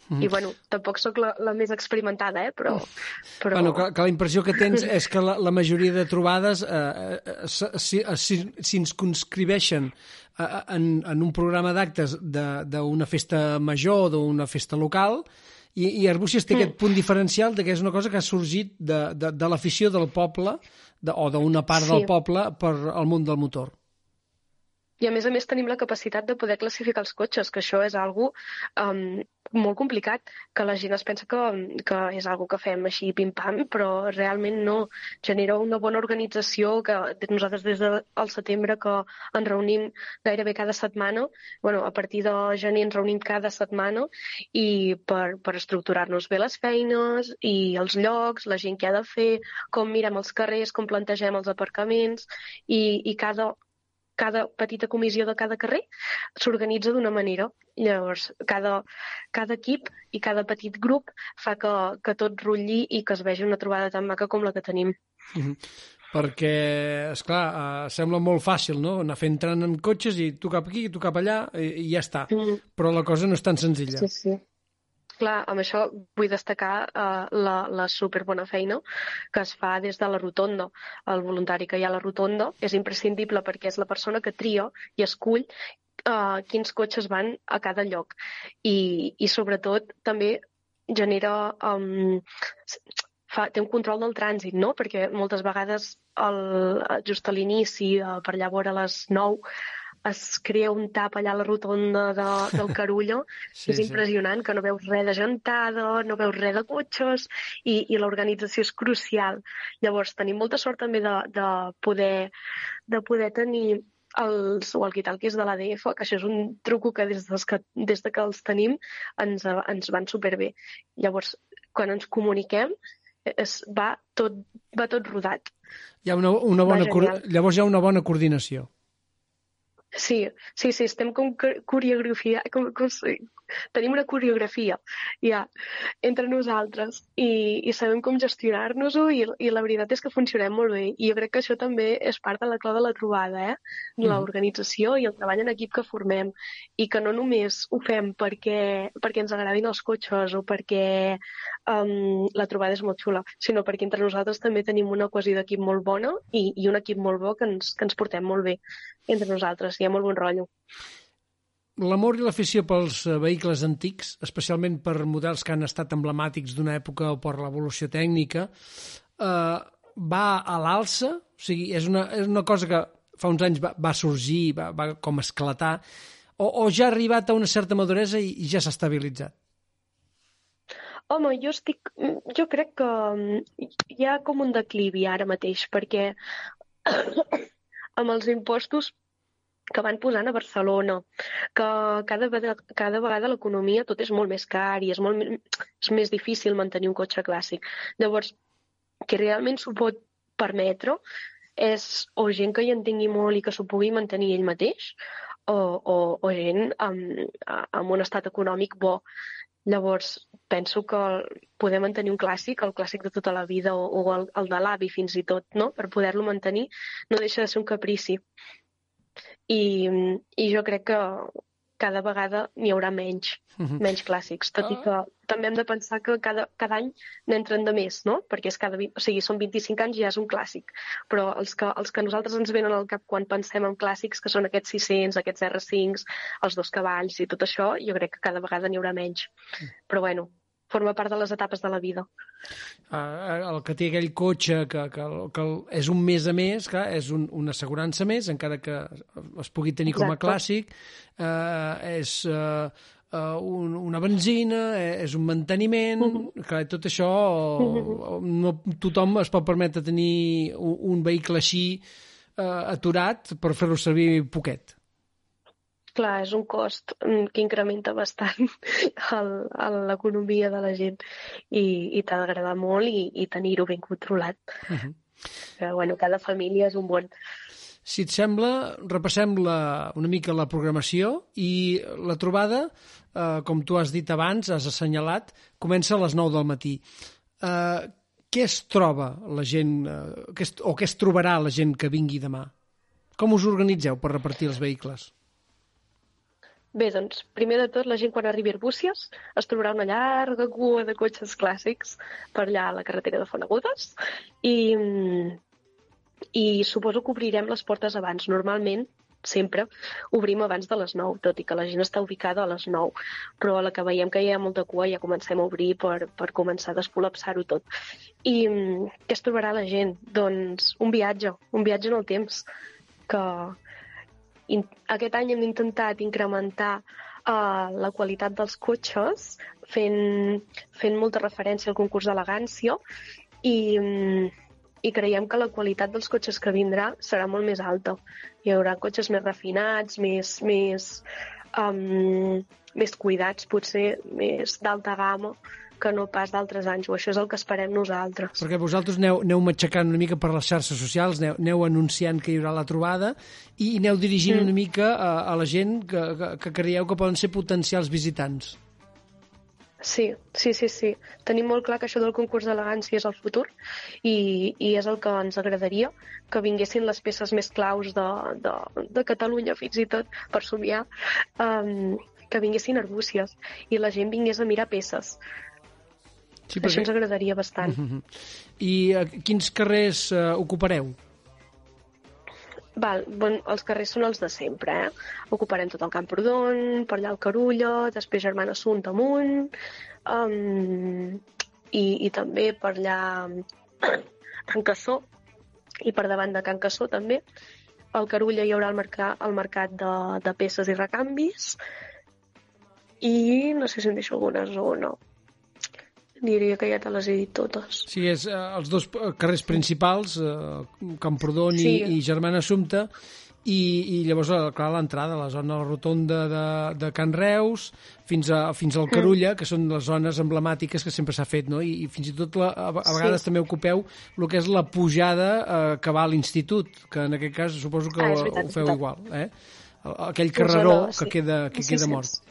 Mhm. I bueno, tampoc sóc la, la més experimentada, eh? però... però... Bueno, que, que la impressió que tens és que la, la majoria de trobades eh, eh, s- si- si- s'inscriveixen eh, en, en un programa d'actes de- d'una festa major o d'una festa local i, i Arbúcies té Mm. aquest punt diferencial de que és una cosa que ha sorgit de, de, de l'afició del poble de, o d'una part Sí. del poble per al món del motor. I a més a més tenim la capacitat de poder classificar els cotxes, que això és algo um, molt complicat, que la gent es pensa que, que és algo que fem així pim-pam, però realment no. Genera una bona organització que nosaltres des del setembre que ens reunim gairebé cada setmana, bueno, a partir de gener ens reunim cada setmana i per, per estructurar-nos bé les feines i els llocs, la gent que ha de fer, com mirem els carrers, com plantegem els aparcaments i, i cada cada petita comissió de cada carrer s'organitza d'una manera. Llavors, cada, cada equip i cada petit grup fa que, que tot rutlli i que es vegi una trobada tan maca com la que tenim. Mhm. Perquè, és clar, uh, sembla molt fàcil, no?, anar fent tren en cotxes i tu cap aquí, tu cap allà, i, i ja està. Mm. Però la cosa no és tan senzilla. Sí, sí. Clar, amb això vull destacar uh, la, la superbona feina que es fa des de la rotonda. El voluntari que hi ha a la rotonda és imprescindible perquè és la persona que tria i escull uh, quins cotxes van a cada lloc. I, i sobretot també genera... Um, fa, té un control del trànsit, no? Perquè moltes vegades el, just a l'inici, uh, per allà vora les 9, es crea un tap allà a la rotonda de, del Carullo, Sí, és sí. impressionant, que no veus res de gentada, no veus res de cotxes, i, i l'organització és crucial. Llavors, tenim molta sort també de, de, poder, de poder tenir els walkie-talkies de l'ADF, que això és un truco que des, dels que des de que els tenim ens, ens van superbé. Llavors, quan ens comuniquem, es, va, tot, va tot rodat. Hi ha una, una bona. Llavors hi ha una bona coordinació. Sí, sí, sí, estem com co- coreografia, com, com, tenim una coreografia ja entre nosaltres i, i sabem com gestionar-nos-ho i, i la veritat és que funcionem molt bé i jo crec que això també és part de la clau de la trobada, eh? Mhm. l'organització i el treball en equip que formem i que no només ho fem perquè, perquè ens agradin els cotxes o perquè um, la trobada és molt xula, sinó perquè entre nosaltres també tenim una cohesió d'equip molt bona i, i un equip molt bo que ens, que ens portem molt bé entre nosaltres, hi ha molt bon rotllo. L'amor i l'afició pels eh, vehicles antics, especialment per models que han estat emblemàtics d'una època o per l'evolució tècnica, eh, va a l'alça? O sigui, és una, és una cosa que fa uns anys va, va sorgir, va, va com esclatar, o, o ja ha arribat a una certa maduresa i, i ja s'ha estabilitzat? Home, jo estic... Jo crec que mm, hi ha com un declivi ara mateix, perquè amb els impostos que van posant a Barcelona, que cada, cada vegada l'economia tot és molt més car i és, molt, és més difícil mantenir un cotxe clàssic. Llavors, qui realment s'ho pot permetre és o gent que hi en tingui molt i que s'ho pugui mantenir ell mateix, o, o, o gent amb, amb un estat econòmic bo. Llavors, penso que poder mantenir un clàssic, el clàssic de tota la vida, o, o el, el de l'avi fins i tot, no? per poder-lo mantenir, no deixa de ser un caprici. I, i jo crec que cada vegada n'hi haurà menys, Mhm. menys clàssics, tot i que també hem de pensar que cada, cada any n'entren de més, no? Perquè és cada, o sigui, són 25 anys i ja és un clàssic. Però els que, els que nosaltres ens venen al cap quan pensem en clàssics, que són aquests 600, aquests R5, els dos cavalls i tot això, jo crec que cada vegada n'hi haurà menys. Però bueno, forma part de les etapes de la vida. Eh, el que té aquell cotxe que, que, que és un mes a més, clar, és un, una assegurança més, encara que es pugui tenir com a Exacte. clàssic, eh, és eh, un, una benzina, és un manteniment, clar, tot això no tothom es pot permetre tenir un, un vehicle així eh, aturat per fer-lo servir poquet. Clar, és un cost mm, que incrementa bastant l'economia de la gent i, i t'ha d'agradar molt i, i tenir-ho ben controlat. Uh -huh. Però, bueno, cada família és un bon. Si et sembla, repassem la, una mica la programació i la trobada, eh, com tu has dit abans, has assenyalat, comença a les 9 del matí. Eh, què es troba la gent, eh, què es, o què es trobarà la gent que vingui demà? Com us organitzeu per repartir els vehicles? Bé, doncs, primer de tot, la gent quan arribi a Arbúcies es trobarà una llarga cua de cotxes clàssics per allà a la carretera de Fonagudes i, i suposo que obrirem les portes abans. Normalment, sempre, obrim abans de les 9, tot i que la gent està ubicada a les 9. Però a la que veiem que hi ha molta cua ja comencem a obrir per, per començar a descol·lapsar-ho tot. I mm, què es trobarà la gent? Doncs un viatge, un viatge en el temps, que aquest any hem intentat incrementar uh, la qualitat dels cotxes, fent, fent molta referència al concurs d'elegància, i, mm, i creiem que la qualitat dels cotxes que vindrà serà molt més alta. Hi haurà cotxes més refinats, més, més, um, més cuidats, potser més d'alta gamma, que no pas d'altres anys, o això és el que esperem nosaltres. Perquè vosaltres aneu, aneu matxacant una mica per les xarxes socials, aneu, aneu anunciant que hi haurà la trobada i aneu dirigint Mm. una mica a, a la gent que, que, que creieu que poden ser potencials visitants. Sí, sí, sí, sí. Tenim molt clar que això del concurs d'elegància és el futur i, i és el que ens agradaria, que vinguessin les peces més claus de, de, de Catalunya, fins i tot, per somiar, um, que vinguessin arbúcies i la gent vingués a mirar peces. Sí, Això ens agradaria bastant. Mhm. I a quins carrers eh, ocupareu? Val, bon, els carrers són els de sempre, eh? Ocuparem tot el Camprodon, per allà el Carulla, després Germana Sunt amunt, um, i, i també per allà Can Cassó, i per davant de Can Cassó també. Al Carulla hi haurà el, mercat, el mercat de, de peces i recanvis, i no sé si em deixo alguna zona. Diria que ja te les he dit totes. Sí, és eh, els dos eh, carrers principals, eh, Camprodon Sí. i, i Germana Assumpta, i, i llavors, eh, clar, l'entrada, la zona de la rotonda de, de Can Reus, fins, a, fins al Carulla, que són les zones emblemàtiques que sempre s'ha fet, no? I, i fins i tot la, a, a Sí. vegades també ocupeu el que és la pujada eh, que va a l'institut, que en aquest cas suposo que Ah, veritat, ho feu veritat. igual, eh? Aquell carreró que sí. queda, que Sí, queda sí. mort.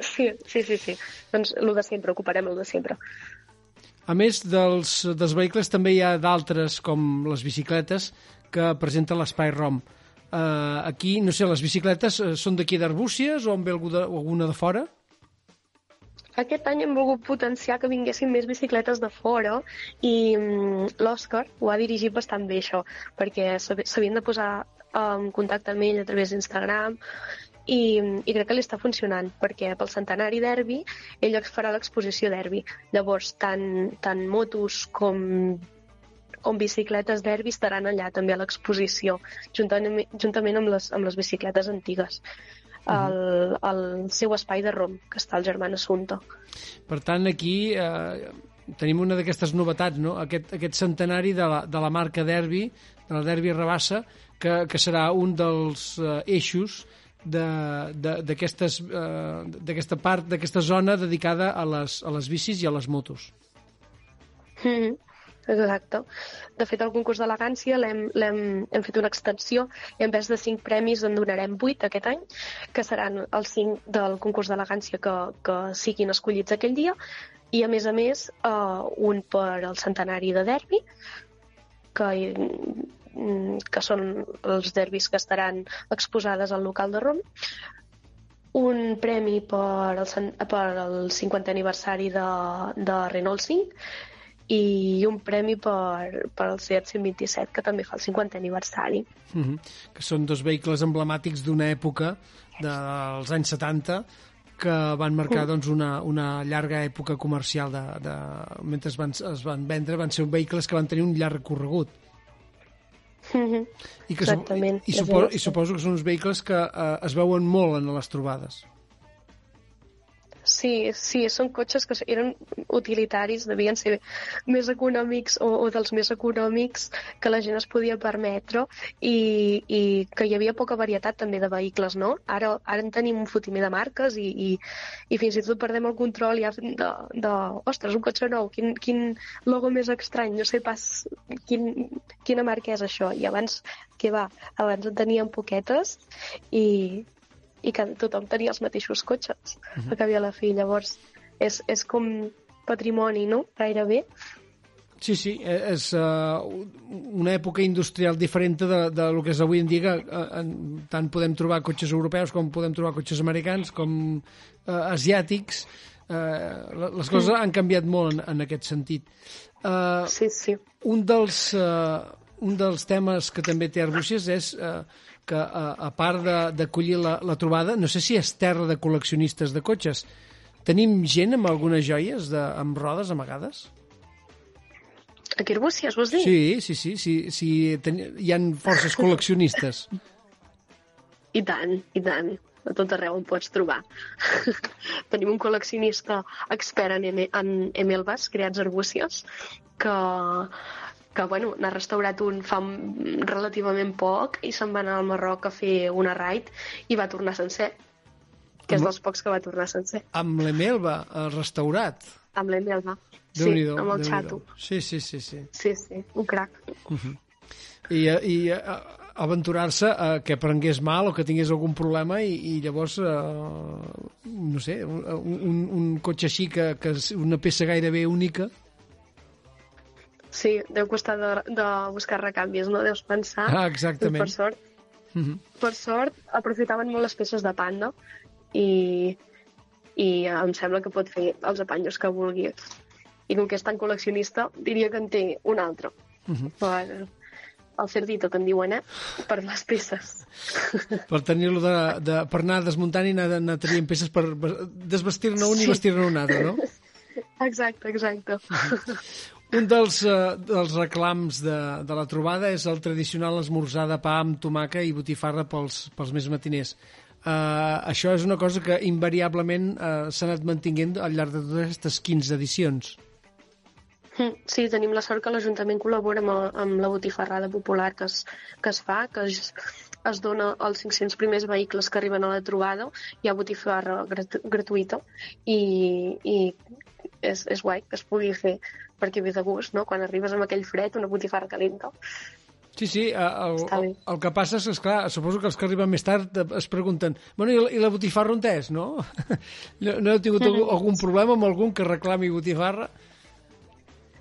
Sí, sí, sí, sí. Doncs el de sempre, ocuparem el de sempre. A més dels, dels vehicles, també hi ha d'altres, com les bicicletes, que presenten l'espai ROM. Uh, aquí, no sé, les bicicletes eh, són d'aquí d'Arbúcies o en ve algú de, alguna de fora? Aquest any hem volgut potenciar que vinguessin més bicicletes de fora i mm, l'Òscar ho ha dirigit bastant bé, això, perquè s'hav- s'havien de posar en contacte amb ell a través d'Instagram i, i crec que li està funcionant, perquè pel centenari derbi ell farà l'exposició derbi. Llavors, tant, tant motos com com bicicletes derbi estaran allà també a l'exposició, juntament, juntament amb, les, amb les bicicletes antigues. El, el seu espai de Rom, que està al Germán Assunta. Per tant, aquí eh, tenim una d'aquestes novetats, no? aquest, aquest centenari de la, de la marca Derbi, de la Derbi Rabassa, que, que serà un dels eh, eixos eh, d'aquesta part, d'aquesta zona dedicada a les, a les bicis i a les motos. Exacte. De fet, el concurs d'elegància l'hem l'hem- hem fet una extensió i en vez de 5 premis en donarem 8 aquest any, que seran els 5 del concurs d'elegància que, que siguin escollits aquell dia i, a més a més, eh, un per al centenari de derbi, que, que són els derbis que estaran exposades al local de Rom, un premi per el, per el 50 aniversari de, de Renault 5 i un premi per, per el Seat 127, que també fa el 50 aniversari. Mhm. que són dos vehicles emblemàtics d'una època dels anys 70 que van marcar Mm. doncs, una, una llarga època comercial de, de, mentre es van, es van vendre van ser vehicles que van tenir un llarg recorregut Mhm. i, que, Exactament. i, supo, i suposo que són uns vehicles que eh, es veuen molt en les trobades Sí, sí, són cotxes que eren utilitaris, devien ser més econòmics o, o dels més econòmics que la gent es podia permetre i, i que hi havia poca varietat també de vehicles, no? Ara, ara en tenim un fotimer de marques i, i, i fins i tot perdem el control ja de, de ostres, un cotxe nou, quin, quin logo més estrany, no sé pas quin, quina marca és això. I abans, què va? Abans en teníem poquetes i, i que tothom tenia els mateixos cotxes, Mhm. al cap i a la fi. Llavors, és, és com patrimoni, no? Gairebé. Sí, sí, eh, és uh, una època industrial diferent de, de lo que és avui en dia, que uh, en, tant podem trobar cotxes europeus com podem trobar cotxes americans, com uh, asiàtics. Uh, les coses han canviat molt en, en aquest sentit. Uh, sí, sí. Un dels, uh, un dels temes que també té Arbúcies és uh, que, uh, a part de- d'acollir la, la trobada, no sé si és terra de col·leccionistes de cotxes, tenim gent amb algunes joies de, amb rodes amagades? A Arbúcies, vols dir? Sí, sí, sí, sí, sí ten... hi han forces col·leccionistes. I tant, i tant. a tot arreu on pots trobar. Tenim un col·leccionista expert en, em- en emelves, creats arbúcies, que, que bueno, n'ha restaurat un fa relativament poc i se'n va anar al Marroc a fer una raid i va tornar sencer, que és dels pocs que va tornar sencer, Amb l'Emelva, eh, restaurat. amb l'emelva. Sí, amb el xato. Sí, sí, sí, sí. Sí, sí, un crac. Uh -huh. I, eh, i eh, aventurar-se a que prengués mal o que tingués algun problema i, i llavors, eh, no sé, un, un, un cotxe així que, que és una peça gairebé única, Sí, deu costar de, de buscar recanvis, no? Deus pensar. Ah, exactament. I per sort, uh -huh. per sort, aprofitaven molt les peces de panda i, i em sembla que pot fer els apanys que vulgui. I com que és tan col·leccionista, diria que en té un altre. uh -huh. Per el cerdito, que en diuen, eh? Per les peces. per tenir-lo de, de, per anar desmuntant i anar, anar traient peces per desvestir-ne un i Sí. vestir-ne un altre, no? Exacte, exacte. Un dels, uh, dels reclams de, de la trobada és el tradicional esmorzar de pa amb tomaca i botifarra pels, pels més matiners. Uh, això és una cosa que invariablement uh, s'ha anat mantinguent al llarg de totes aquestes 15 edicions. Sí, tenim la sort que l'Ajuntament col·labora amb, amb la botifarrada popular que es, que es fa, que es, es dona als 500 primers vehicles que arriben a la trobada, hi ha botifarra gratu gratuïta i, i és, és guai que es pugui fer perquè ve de gust, no? Quan arribes amb aquell fred, una botifarra calenta. Sí, sí, el, el, el que passa és que, esclar, suposo que els que arriben més tard eh, es pregunten bueno, i la, i la botifarra on és, no? no, no heu tingut algun, algun problema amb algun que reclami botifarra?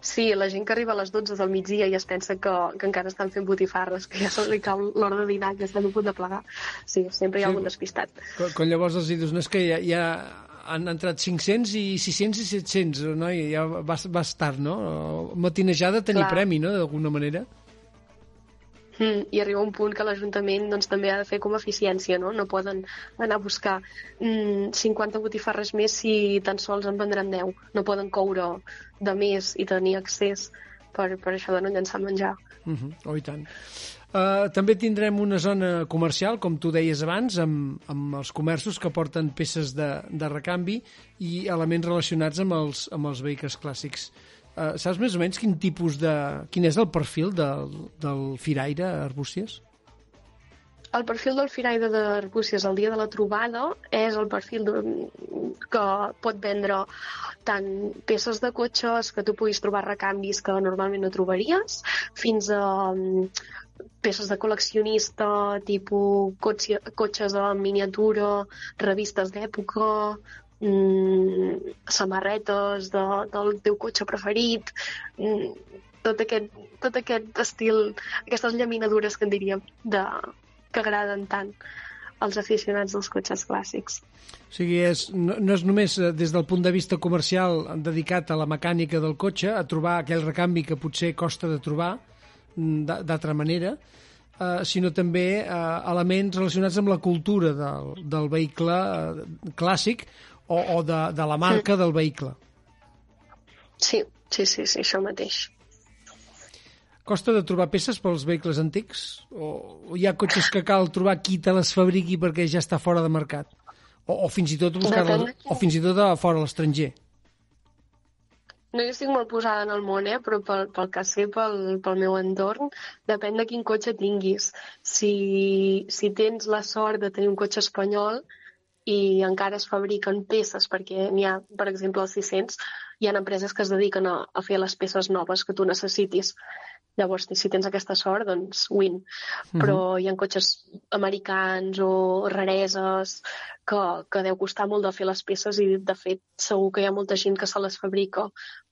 Sí, la gent que arriba a les 12 del migdia i es pensa que, que encara estan fent botifarres, que ja se li cau l'hora de dinar, que estan a punt de plegar. Sí, sempre hi ha Sí. algun despistat. Quan, quan llavors els dius, no és que ja, ja han entrat 500 i 600 i 700, no? I ja vas, vas tard, no? Matinejada tenir Clar. premi, no?, d'alguna manera. Mm, I arriba un punt que l'Ajuntament doncs, també ha de fer com a eficiència, no? No poden anar a buscar mm, 50 botifarres més si tan sols en vendran 10. No poden coure de més i tenir accés per, per això de no llançar menjar. Uh -huh. Oh, i tant. Uh, també tindrem una zona comercial, com tu deies abans, amb, amb els comerços que porten peces de, de recanvi i elements relacionats amb els, amb els vehicles clàssics. Uh, saps més o menys quin tipus de... quin és el perfil del, del firaire Arbúcies? El perfil del Firaire d'Arbúcies el dia de la trobada és el perfil de, que pot vendre tant peces de cotxes que tu puguis trobar recanvis que normalment no trobaries, fins a peces de col·leccionista, tipus cotxe, cotxes en miniatura, revistes d'època, mm, samarretes de, del teu cotxe preferit, mm, tot aquest, tot aquest estil, aquestes llaminadures que en diríem de, que agraden tant als aficionats dels cotxes clàssics. O sigui, és, no, no és només eh, des del punt de vista comercial dedicat a la mecànica del cotxe, a trobar aquell recanvi que potser costa de trobar d'altra manera, eh, sinó també eh, elements relacionats amb la cultura del, del vehicle eh, clàssic o, o de, de la marca del vehicle. Sí, sí, sí, sí, això mateix. Costa de trobar peces pels vehicles antics? O, o hi ha cotxes que cal trobar qui te les fabriqui perquè ja està fora de mercat? O, o fins i tot buscar Depèn de o fins i tot a fora a l'estranger? No hi estic molt posada en el món, eh? però pel, pel que sé, pel, pel meu entorn, depèn de quin cotxe tinguis. Si, si tens la sort de tenir un cotxe espanyol i encara es fabriquen peces, perquè n'hi ha, per exemple, els 600, hi ha empreses que es dediquen a, a fer les peces noves que tu necessitis. Llavors, si tens aquesta sort, doncs win. Però hi ha cotxes americans o rareses que, que deu costar molt de fer les peces i, de fet, segur que hi ha molta gent que se les fabrica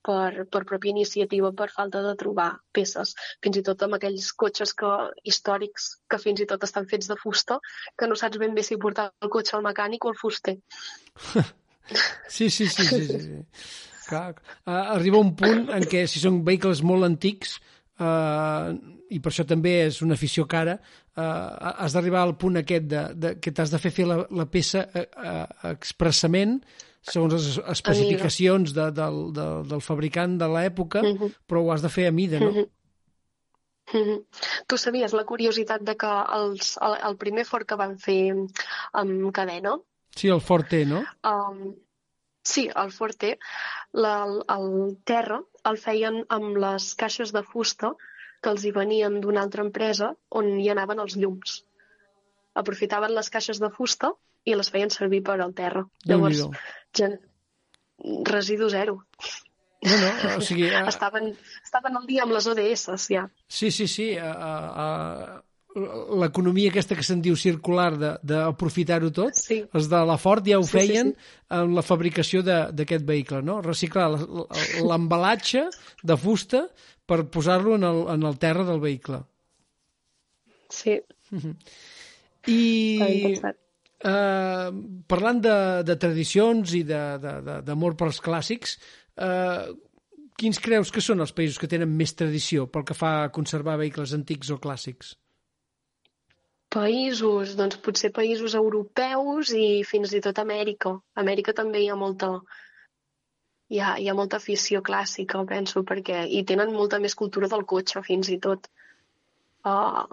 per, per pròpia iniciativa, per falta de trobar peces. Fins i tot amb aquells cotxes que, històrics que fins i tot estan fets de fusta, que no saps ben bé si portar el cotxe al mecànic o al fuster. Sí, sí, sí. sí, sí. sí. Clar, uh, arriba un punt en què si són vehicles molt antics uh, i per això també és una afició cara, uh, has d'arribar al punt aquest de, de, que t'has de fer fer la, la peça uh, uh, expressament segons les especificacions de, del, de, del fabricant de l'època, Mhm. però ho has de fer a mida, no? Mhm. Mhm. Tu sabies la curiositat de que els, el, el primer fort que van fer amb cadena, Sí, el Forte, no? um, sí, el forte, la, el, el terra el feien amb les caixes de fusta que els hi venien d'una altra empresa on hi anaven els llums. Aprofitaven les caixes de fusta i les feien servir per al terra. Llavors, gen... residu zero. No, no, o sigui... eh, Estaven, estaven al dia amb les ODS, ja. Sí, sí, sí. A, a, L'economia aquesta que se'n diu circular de- d'aprofitar-ho tot, sí. els de la Ford ja ho Sí, sí, feien amb la fabricació d'aquest vehicle, no? Reciclar l'embalatge de fusta per posar-lo en, el, en el terra del vehicle. Sí. I Ben pensat. eh, parlant de, de tradicions i d'amor pels clàssics, eh, quins creus que són els països que tenen més tradició pel que fa a conservar vehicles antics o clàssics? Països, doncs potser països europeus i fins i tot Amèrica. A Amèrica també hi ha molta hi ha, hi ha molta afició clàssica, penso, perquè hi tenen molta més cultura del cotxe, fins i tot a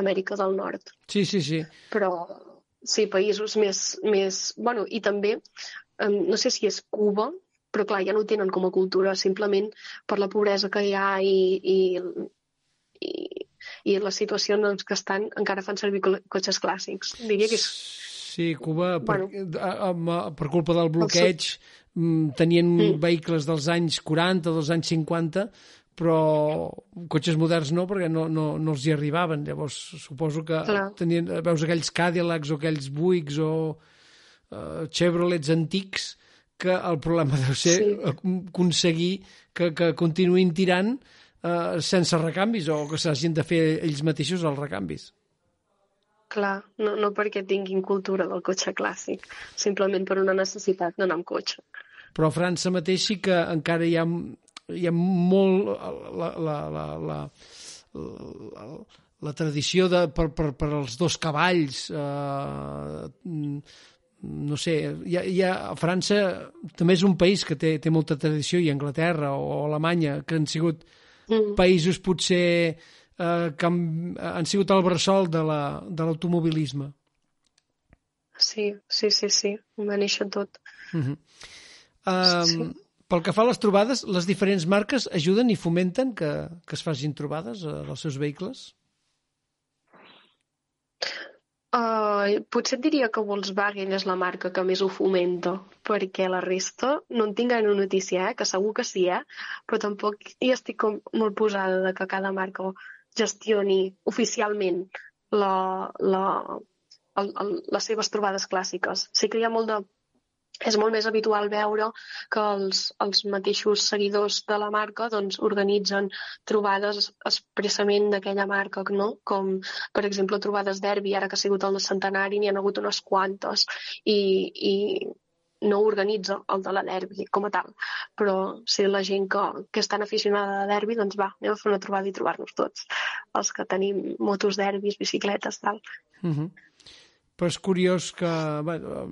Amèrica del Nord. Sí, sí, sí. Però sí, països més... més bueno, i també, no sé si és Cuba, però clar, ja no ho tenen com a cultura, simplement per la pobresa que hi ha i, i, i la situació en què estan encara fan servir cotxes clàssics. Diria que és... Sí, Cuba, per, Bueno. a- amb- per culpa del bloqueig, mm, tenien Mm. vehicles dels anys 40, dels anys 50, però cotxes moderns no, perquè no, no, no els hi arribaven. Llavors, suposo que Clar. tenien, veus aquells Cadillacs o aquells Buicks o uh, Chevrolets antics que el problema deu ser Sí. sí. aconseguir que, que continuïn tirant uh, sense recanvis o que s'hagin de fer ells mateixos els recanvis. Clar, no, no perquè tinguin cultura del cotxe clàssic, simplement per una necessitat d'anar amb cotxe. però a França mateix sí que encara hi ha, hi ha molt la, la, la, la, la, la tradició de, per, per, per als dos cavalls eh, no sé hi ha, hi ha, a França també és un país que té, té molta tradició i Anglaterra o Alemanya que han sigut Mm. països potser eh, que han, han sigut el bressol de la- de l'automobilisme Sí, sí, sí, sí, va néixer tot. Uh -huh. um, Sí. Pel que fa a les trobades, les diferents marques ajuden i fomenten que, que es facin trobades eh, dels seus vehicles? Uh, potser et diria que Volkswagen és la marca que més ho fomenta, perquè la resta no en tinc gaire notícia, eh? que segur que sí, eh? però tampoc hi estic com molt posada de que cada marca gestioni oficialment la, la, el, el, les seves trobades clàssiques. Sí que hi ha molt de és molt més habitual veure que els, els mateixos seguidors de la marca doncs, organitzen trobades expressament d'aquella marca, no? com per exemple trobades derbi, ara que ha sigut el centenari n'hi ha hagut unes quantes i, i no organitza el de la derbi com a tal, però si la gent que, que és tan aficionada a derbi, doncs va, anem a fer una trobada i trobar-nos tots, els que tenim motos derbis, bicicletes, tal. Uh -huh. Però és curiós que, bueno,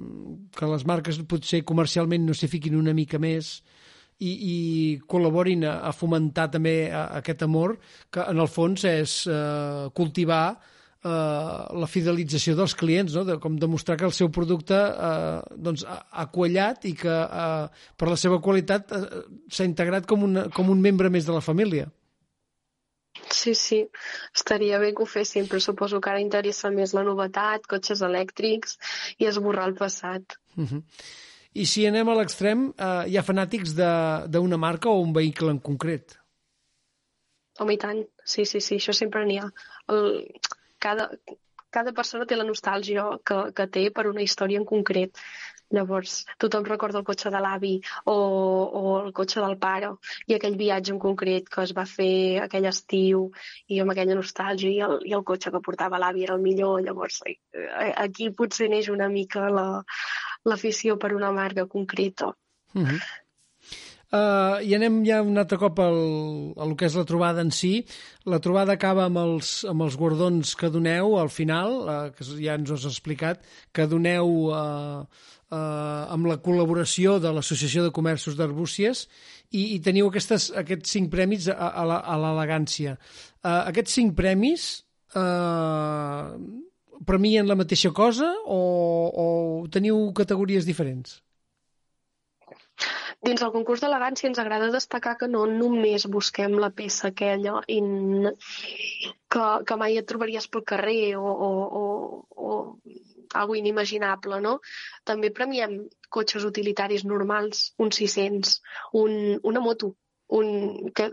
que les marques potser comercialment no s'hi fiquin una mica més i, i col·laborin a, a fomentar també a, aquest amor, que en el fons és eh, cultivar eh, la fidelització dels clients, no? de, com demostrar que el seu producte eh, doncs, ha, ha quallat i que eh, per la seva qualitat eh, s'ha integrat com, una, com un membre més de la família. Sí, sí, estaria bé que ho fessin, però suposo que ara interessa més la novetat, cotxes elèctrics i esborrar el passat. Uh -huh. I si anem a l'extrem, eh, hi ha fanàtics de- d'una marca o un vehicle en concret? Home, i tant, sí, sí, sí, això sempre n'hi ha. El, cada, cada persona té la nostàlgia que, que té per una història en concret. Llavors, tothom recorda el cotxe de l'avi o, o el cotxe del pare i aquell viatge en concret que es va fer aquell estiu i amb aquella nostàlgia i el, i el cotxe que portava l'avi era el millor. Llavors, eh, aquí potser neix una mica la- l'afició per una marca concreta. Uh -huh. Uh, I anem ja un altre cop al, a lo que és la trobada en si. La trobada acaba amb els, amb els guardons que doneu al final, uh, que ja ens ho has explicat, que doneu uh, uh, amb la col·laboració de l'Associació de Comerços d'Arbúcies i, i teniu aquestes, aquests cinc premis a, a l'elegància. Uh, aquests cinc premis uh, premien la mateixa cosa o, o teniu categories diferents? Dins el concurs d'elegància ens agrada destacar que no només busquem la peça aquella in... que, que mai et trobaries pel carrer o, o, o, o algo inimaginable, no? També premiem cotxes utilitaris normals, un 600, un, una moto, un, que,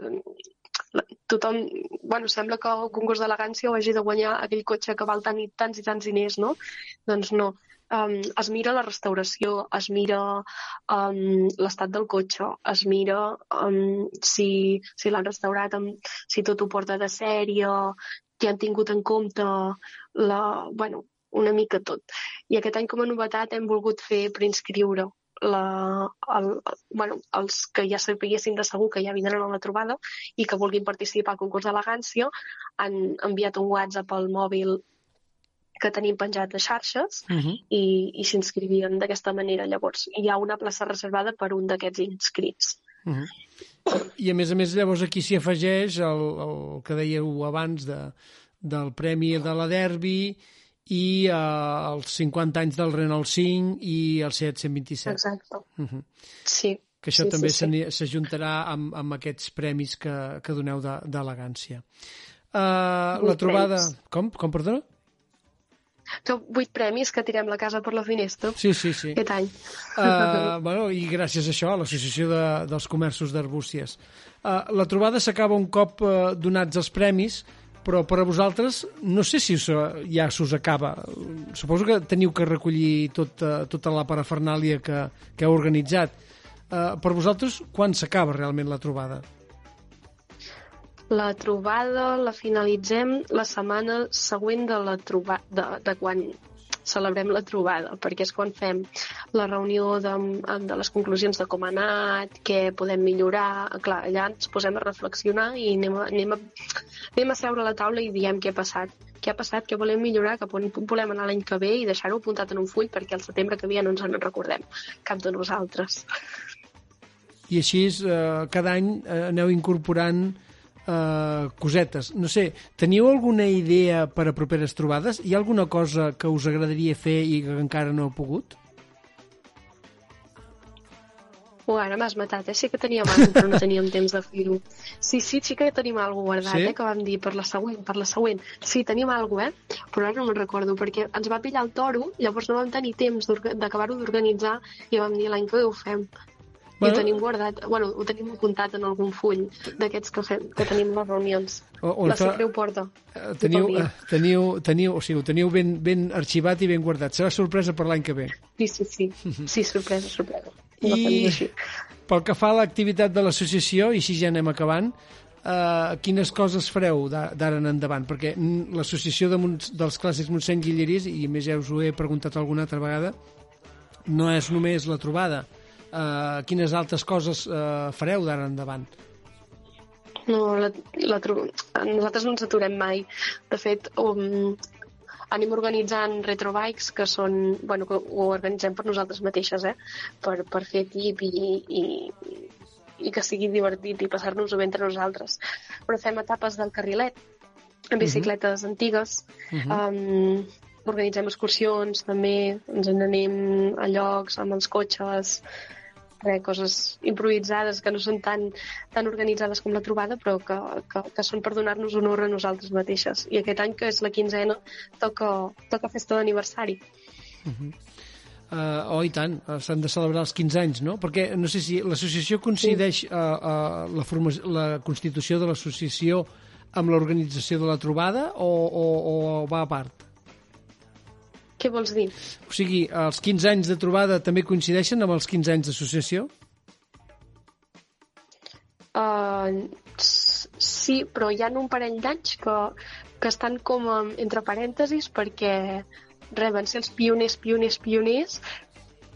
tothom, bueno, sembla que el concurs d'elegància ho hagi de guanyar aquell cotxe que val tant i tants i tants diners, no? Doncs no. Um, es mira la restauració, es mira um, l'estat del cotxe, es mira um, si, si l'han restaurat, amb, si tot ho porta de sèrie, que han tingut en compte la, bueno, una mica tot. I aquest any com a novetat hem volgut fer preinscriure la, el, bueno, els que ja sapiguessin de segur que ja vindran a la trobada i que vulguin participar al concurs d'elegància han enviat un WhatsApp al mòbil que tenim penjat a xarxes Uh -huh. i, i s'inscrivien d'aquesta manera. Llavors, hi ha una plaça reservada per un d'aquests inscrits. Uh -huh. I a més a més llavors aquí s'hi afegeix el, el que dèieu abans de, del premi de la Derby i eh, els 50 anys del Renault 5 i el Seat 127. Exacte. Uh -huh. Sí. Que això sí, també sí, sí. s'ajuntarà amb, amb aquests premis que, que doneu de- d'elegància. Uh, la trobada... premis. Com? Com, perdona? Són vuit premis que tirem la casa per la finestra Sí, sí, sí. aquest any. Uh, bueno, I gràcies a això, a l'Associació de, dels Comerços d'Arbúcies. Uh, la trobada s'acaba un cop uh, donats els premis, però per a vosaltres no sé si us, ja s'us acaba. Suposo que teniu que recollir tot, uh, tota la parafernàlia que, que heu organitzat. Uh, per vosaltres, quan s'acaba realment la trobada? La trobada la finalitzem la setmana següent de, la troba... de, de quan celebrem la trobada, perquè és quan fem la reunió de, de les conclusions de com ha anat, què podem millorar. Clar, allà ens posem a reflexionar i anem a, anem a, anem a seure a la taula i diem què ha passat. Què ha passat, què volem millorar, cap on volem anar l'any que ve i deixar-ho apuntat en un full perquè el setembre que ve no ens en recordem, cap de nosaltres. I així, eh, cada any eh, aneu incorporant eh, cosetes. No sé, teniu alguna idea per a properes trobades? Hi ha alguna cosa que us agradaria fer i que encara no heu pogut? Oh, ara m'has matat, eh? Sí que teníem alguna però no teníem temps de fer-ho. Sí, sí, sí que tenim alguna guardat, Sí? eh? Que vam dir per la següent, per la següent. Sí, tenim alguna eh? Però ara no me'n recordo, perquè ens va pillar el toro, llavors no vam tenir temps d'acabar-ho d'organitzar i vam dir l'any que ho fem. I Bueno. ho tenim guardat, bueno, ho tenim apuntat en algun full d'aquests que, fem, que tenim les reunions. O- o la fa- ho porta. Eh, Teniu, eh, teniu, teniu, o sigui, ho teniu ben, ben arxivat i ben guardat. Serà sorpresa per l'any que ve. Sí, sí, sí. Sí, sorpresa, sorpresa. I pel que fa a l'activitat de l'associació, i així ja anem acabant, eh, quines coses fareu d'ara en endavant? Perquè l'associació de Mont, dels clàssics Montseny Guilleries, i més ja us ho he preguntat alguna altra vegada, no és només la trobada. Eh, quines altres coses eh, fareu d'ara endavant? No, la, la, nosaltres no ens aturem mai. De fet, um, anem organitzant retrobikes que són, bueno, que ho organitzem per nosaltres mateixes, eh? Per, per fer equip i, i, i que sigui divertit i passar-nos-ho bé entre nosaltres. Però fem etapes del carrilet, en bicicletes antigues, um, organitzem excursions també, ens n'anem a llocs amb els cotxes, res, coses improvisades que no són tan, tan organitzades com la trobada, però que, que, que són per donar-nos honor a nosaltres mateixes. I aquest any, que és la quinzena, toca, toca festa d'aniversari. Uh, oh, i tant, uh, s'han de celebrar els 15 anys, no? Perquè no sé si l'associació coincideix uh, uh, la, forma, la constitució de l'associació amb l'organització de la trobada o, o, o va a part? Què vols dir? O sigui, els 15 anys de trobada també coincideixen amb els 15 anys d'associació? Uh, sí, però hi ha un parell d'anys que, que estan com entre parèntesis perquè res, van ser els pioners, pioners, pioners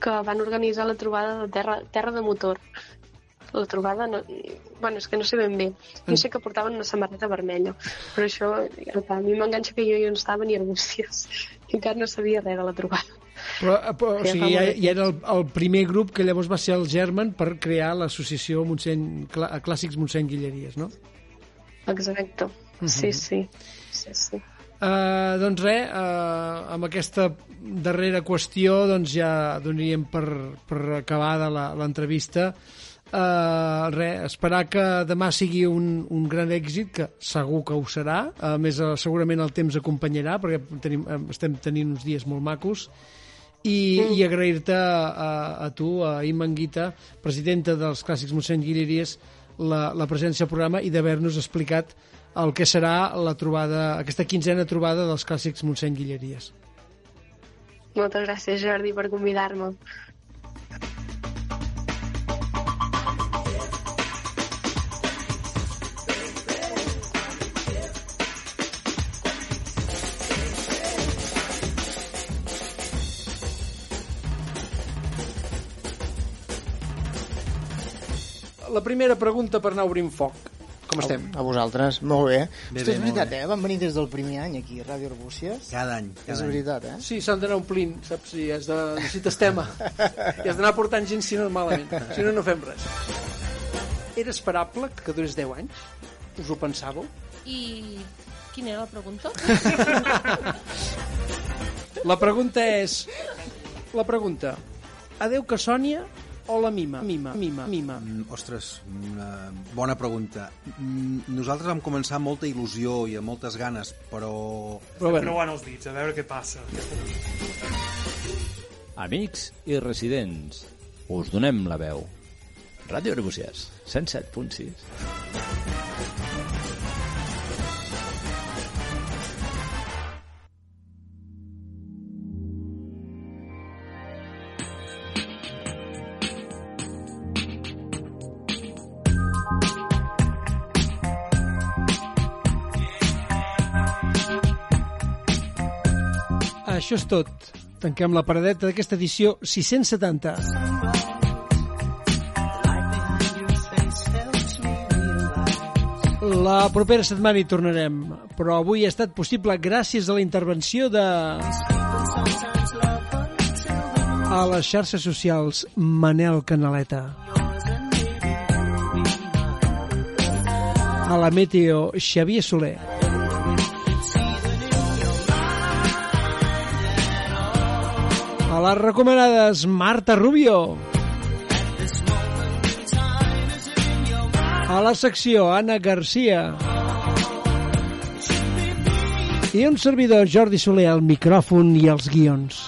que van organitzar la trobada de terra, terra de motor. La trobada, no, bueno, és que no sé ben bé. Jo sé que portaven una samarreta vermella, però això, a mi m'enganxa que jo, jo no estava ni Arbúcies, i encara no sabia res de la trobada. Però, però o sigui, ja, ja era el, el primer grup que llavors va ser el German per crear l'associació Montseny, Clà- Clàssics Montseny Guilleries, no? Exacte. Sí, Mhm. sí. sí, sí. Uh, doncs res, uh, amb aquesta darrera qüestió doncs ja donaríem per, per acabada la- l'entrevista. Uh, res, esperar que demà sigui un, un gran èxit, que segur que ho serà. A més, uh, segurament el temps acompanyarà, perquè tenim, eh, estem tenint uns dies molt macos. I, Mm. i agrair-te a, a tu, a Imma Anguita, presidenta dels Clàssics mossèn Guilleries, la, la presència al programa i d'haver-nos explicat el que serà la trobada, aquesta quinzena trobada dels Clàssics mossèn Guilleries. Moltes gràcies, Jordi, per convidar-me. La primera pregunta per anar obrint foc. Com estem? A vosaltres, molt bé. Bé, Hosti, bé, és veritat, bé. eh? Van venir des del primer any aquí, a Ràdio Arbúcies. Cada any. Cada És any. veritat, eh? Sí, s'han d'anar omplint, saps? Si has de, necessites tema. I has d'anar portant gent si no malament. Si no, no fem res. Era esperable que durés 10 anys? Us ho pensàveu? I quina era la pregunta? La pregunta és... La pregunta. Adeu que Sònia o la Mima? Mima, Mima, Mima. Mm, ostres, una bona pregunta. Mm, Nosaltres vam començar amb molta il·lusió i amb moltes ganes, però... Però bueno. provant els dits, a veure què passa. Amics i residents, us donem la veu. Ràdio Arbúcies, 107.6. Això és tot. Tanquem la paradeta d'aquesta edició 670. La propera setmana hi tornarem, però avui ha estat possible gràcies a la intervenció de... A les xarxes socials, Manel Canaleta. A la Meteo, Xavier Soler. A les recomanades, Marta Rubio. A la secció, Anna Garcia. I un servidor, Jordi Soler, al micròfon i els guions.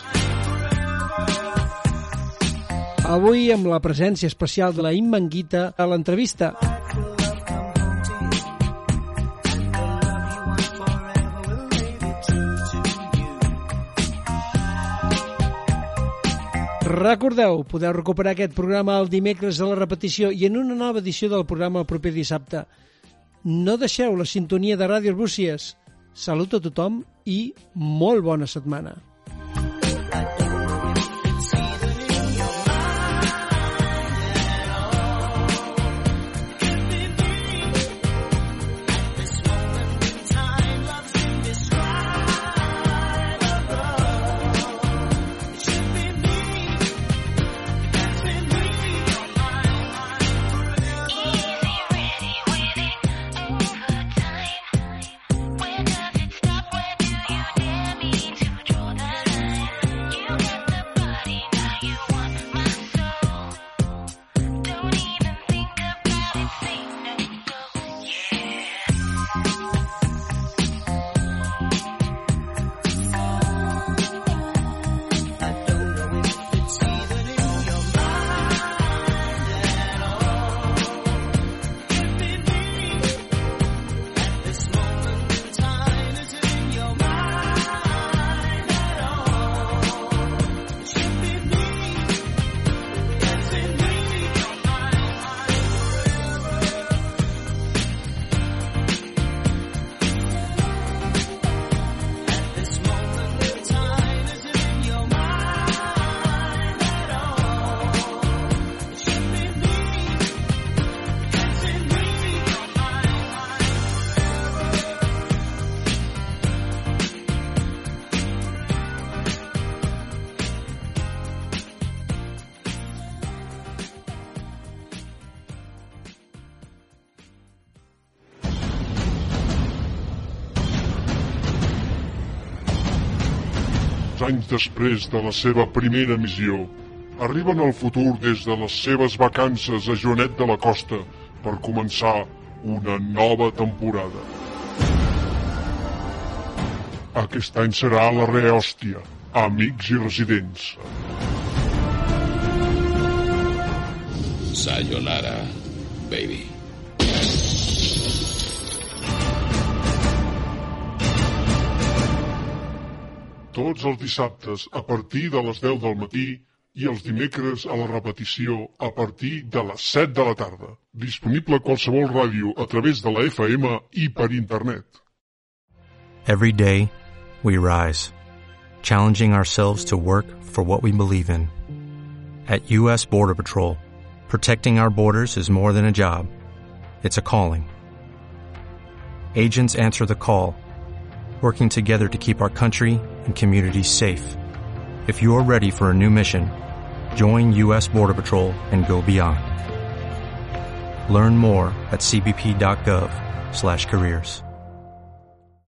Avui amb la presència especial de la Immanguita a l'entrevista. Recordeu, podeu recuperar aquest programa el dimecres a la repetició i en una nova edició del programa el proper dissabte. No deixeu la sintonia de Ràdio Arbúcies. Salut a tothom i molt bona setmana. Després de la seva primera missió, arriben al futur des de les seves vacances a Joanet de la Costa per començar una nova temporada. Aquest any serà la rehòstia, amics i residents. Sayonara, baby. Tots els dissabtes a partir de les 10 del matí i els dimecres a la repetició a partir de les 7 de la tarda. Disponible a qualsevol ràdio a través de la FM i per internet. Every day, we rise, challenging ourselves to work for what we believe in. At U.S. Border Patrol, protecting our borders is more than a job, it's a calling. Agents answer the call, working together to keep our country and communities safe. If you're ready for a new mission, join U.S. Border Patrol and go beyond. Learn more at cbp.gov/careers.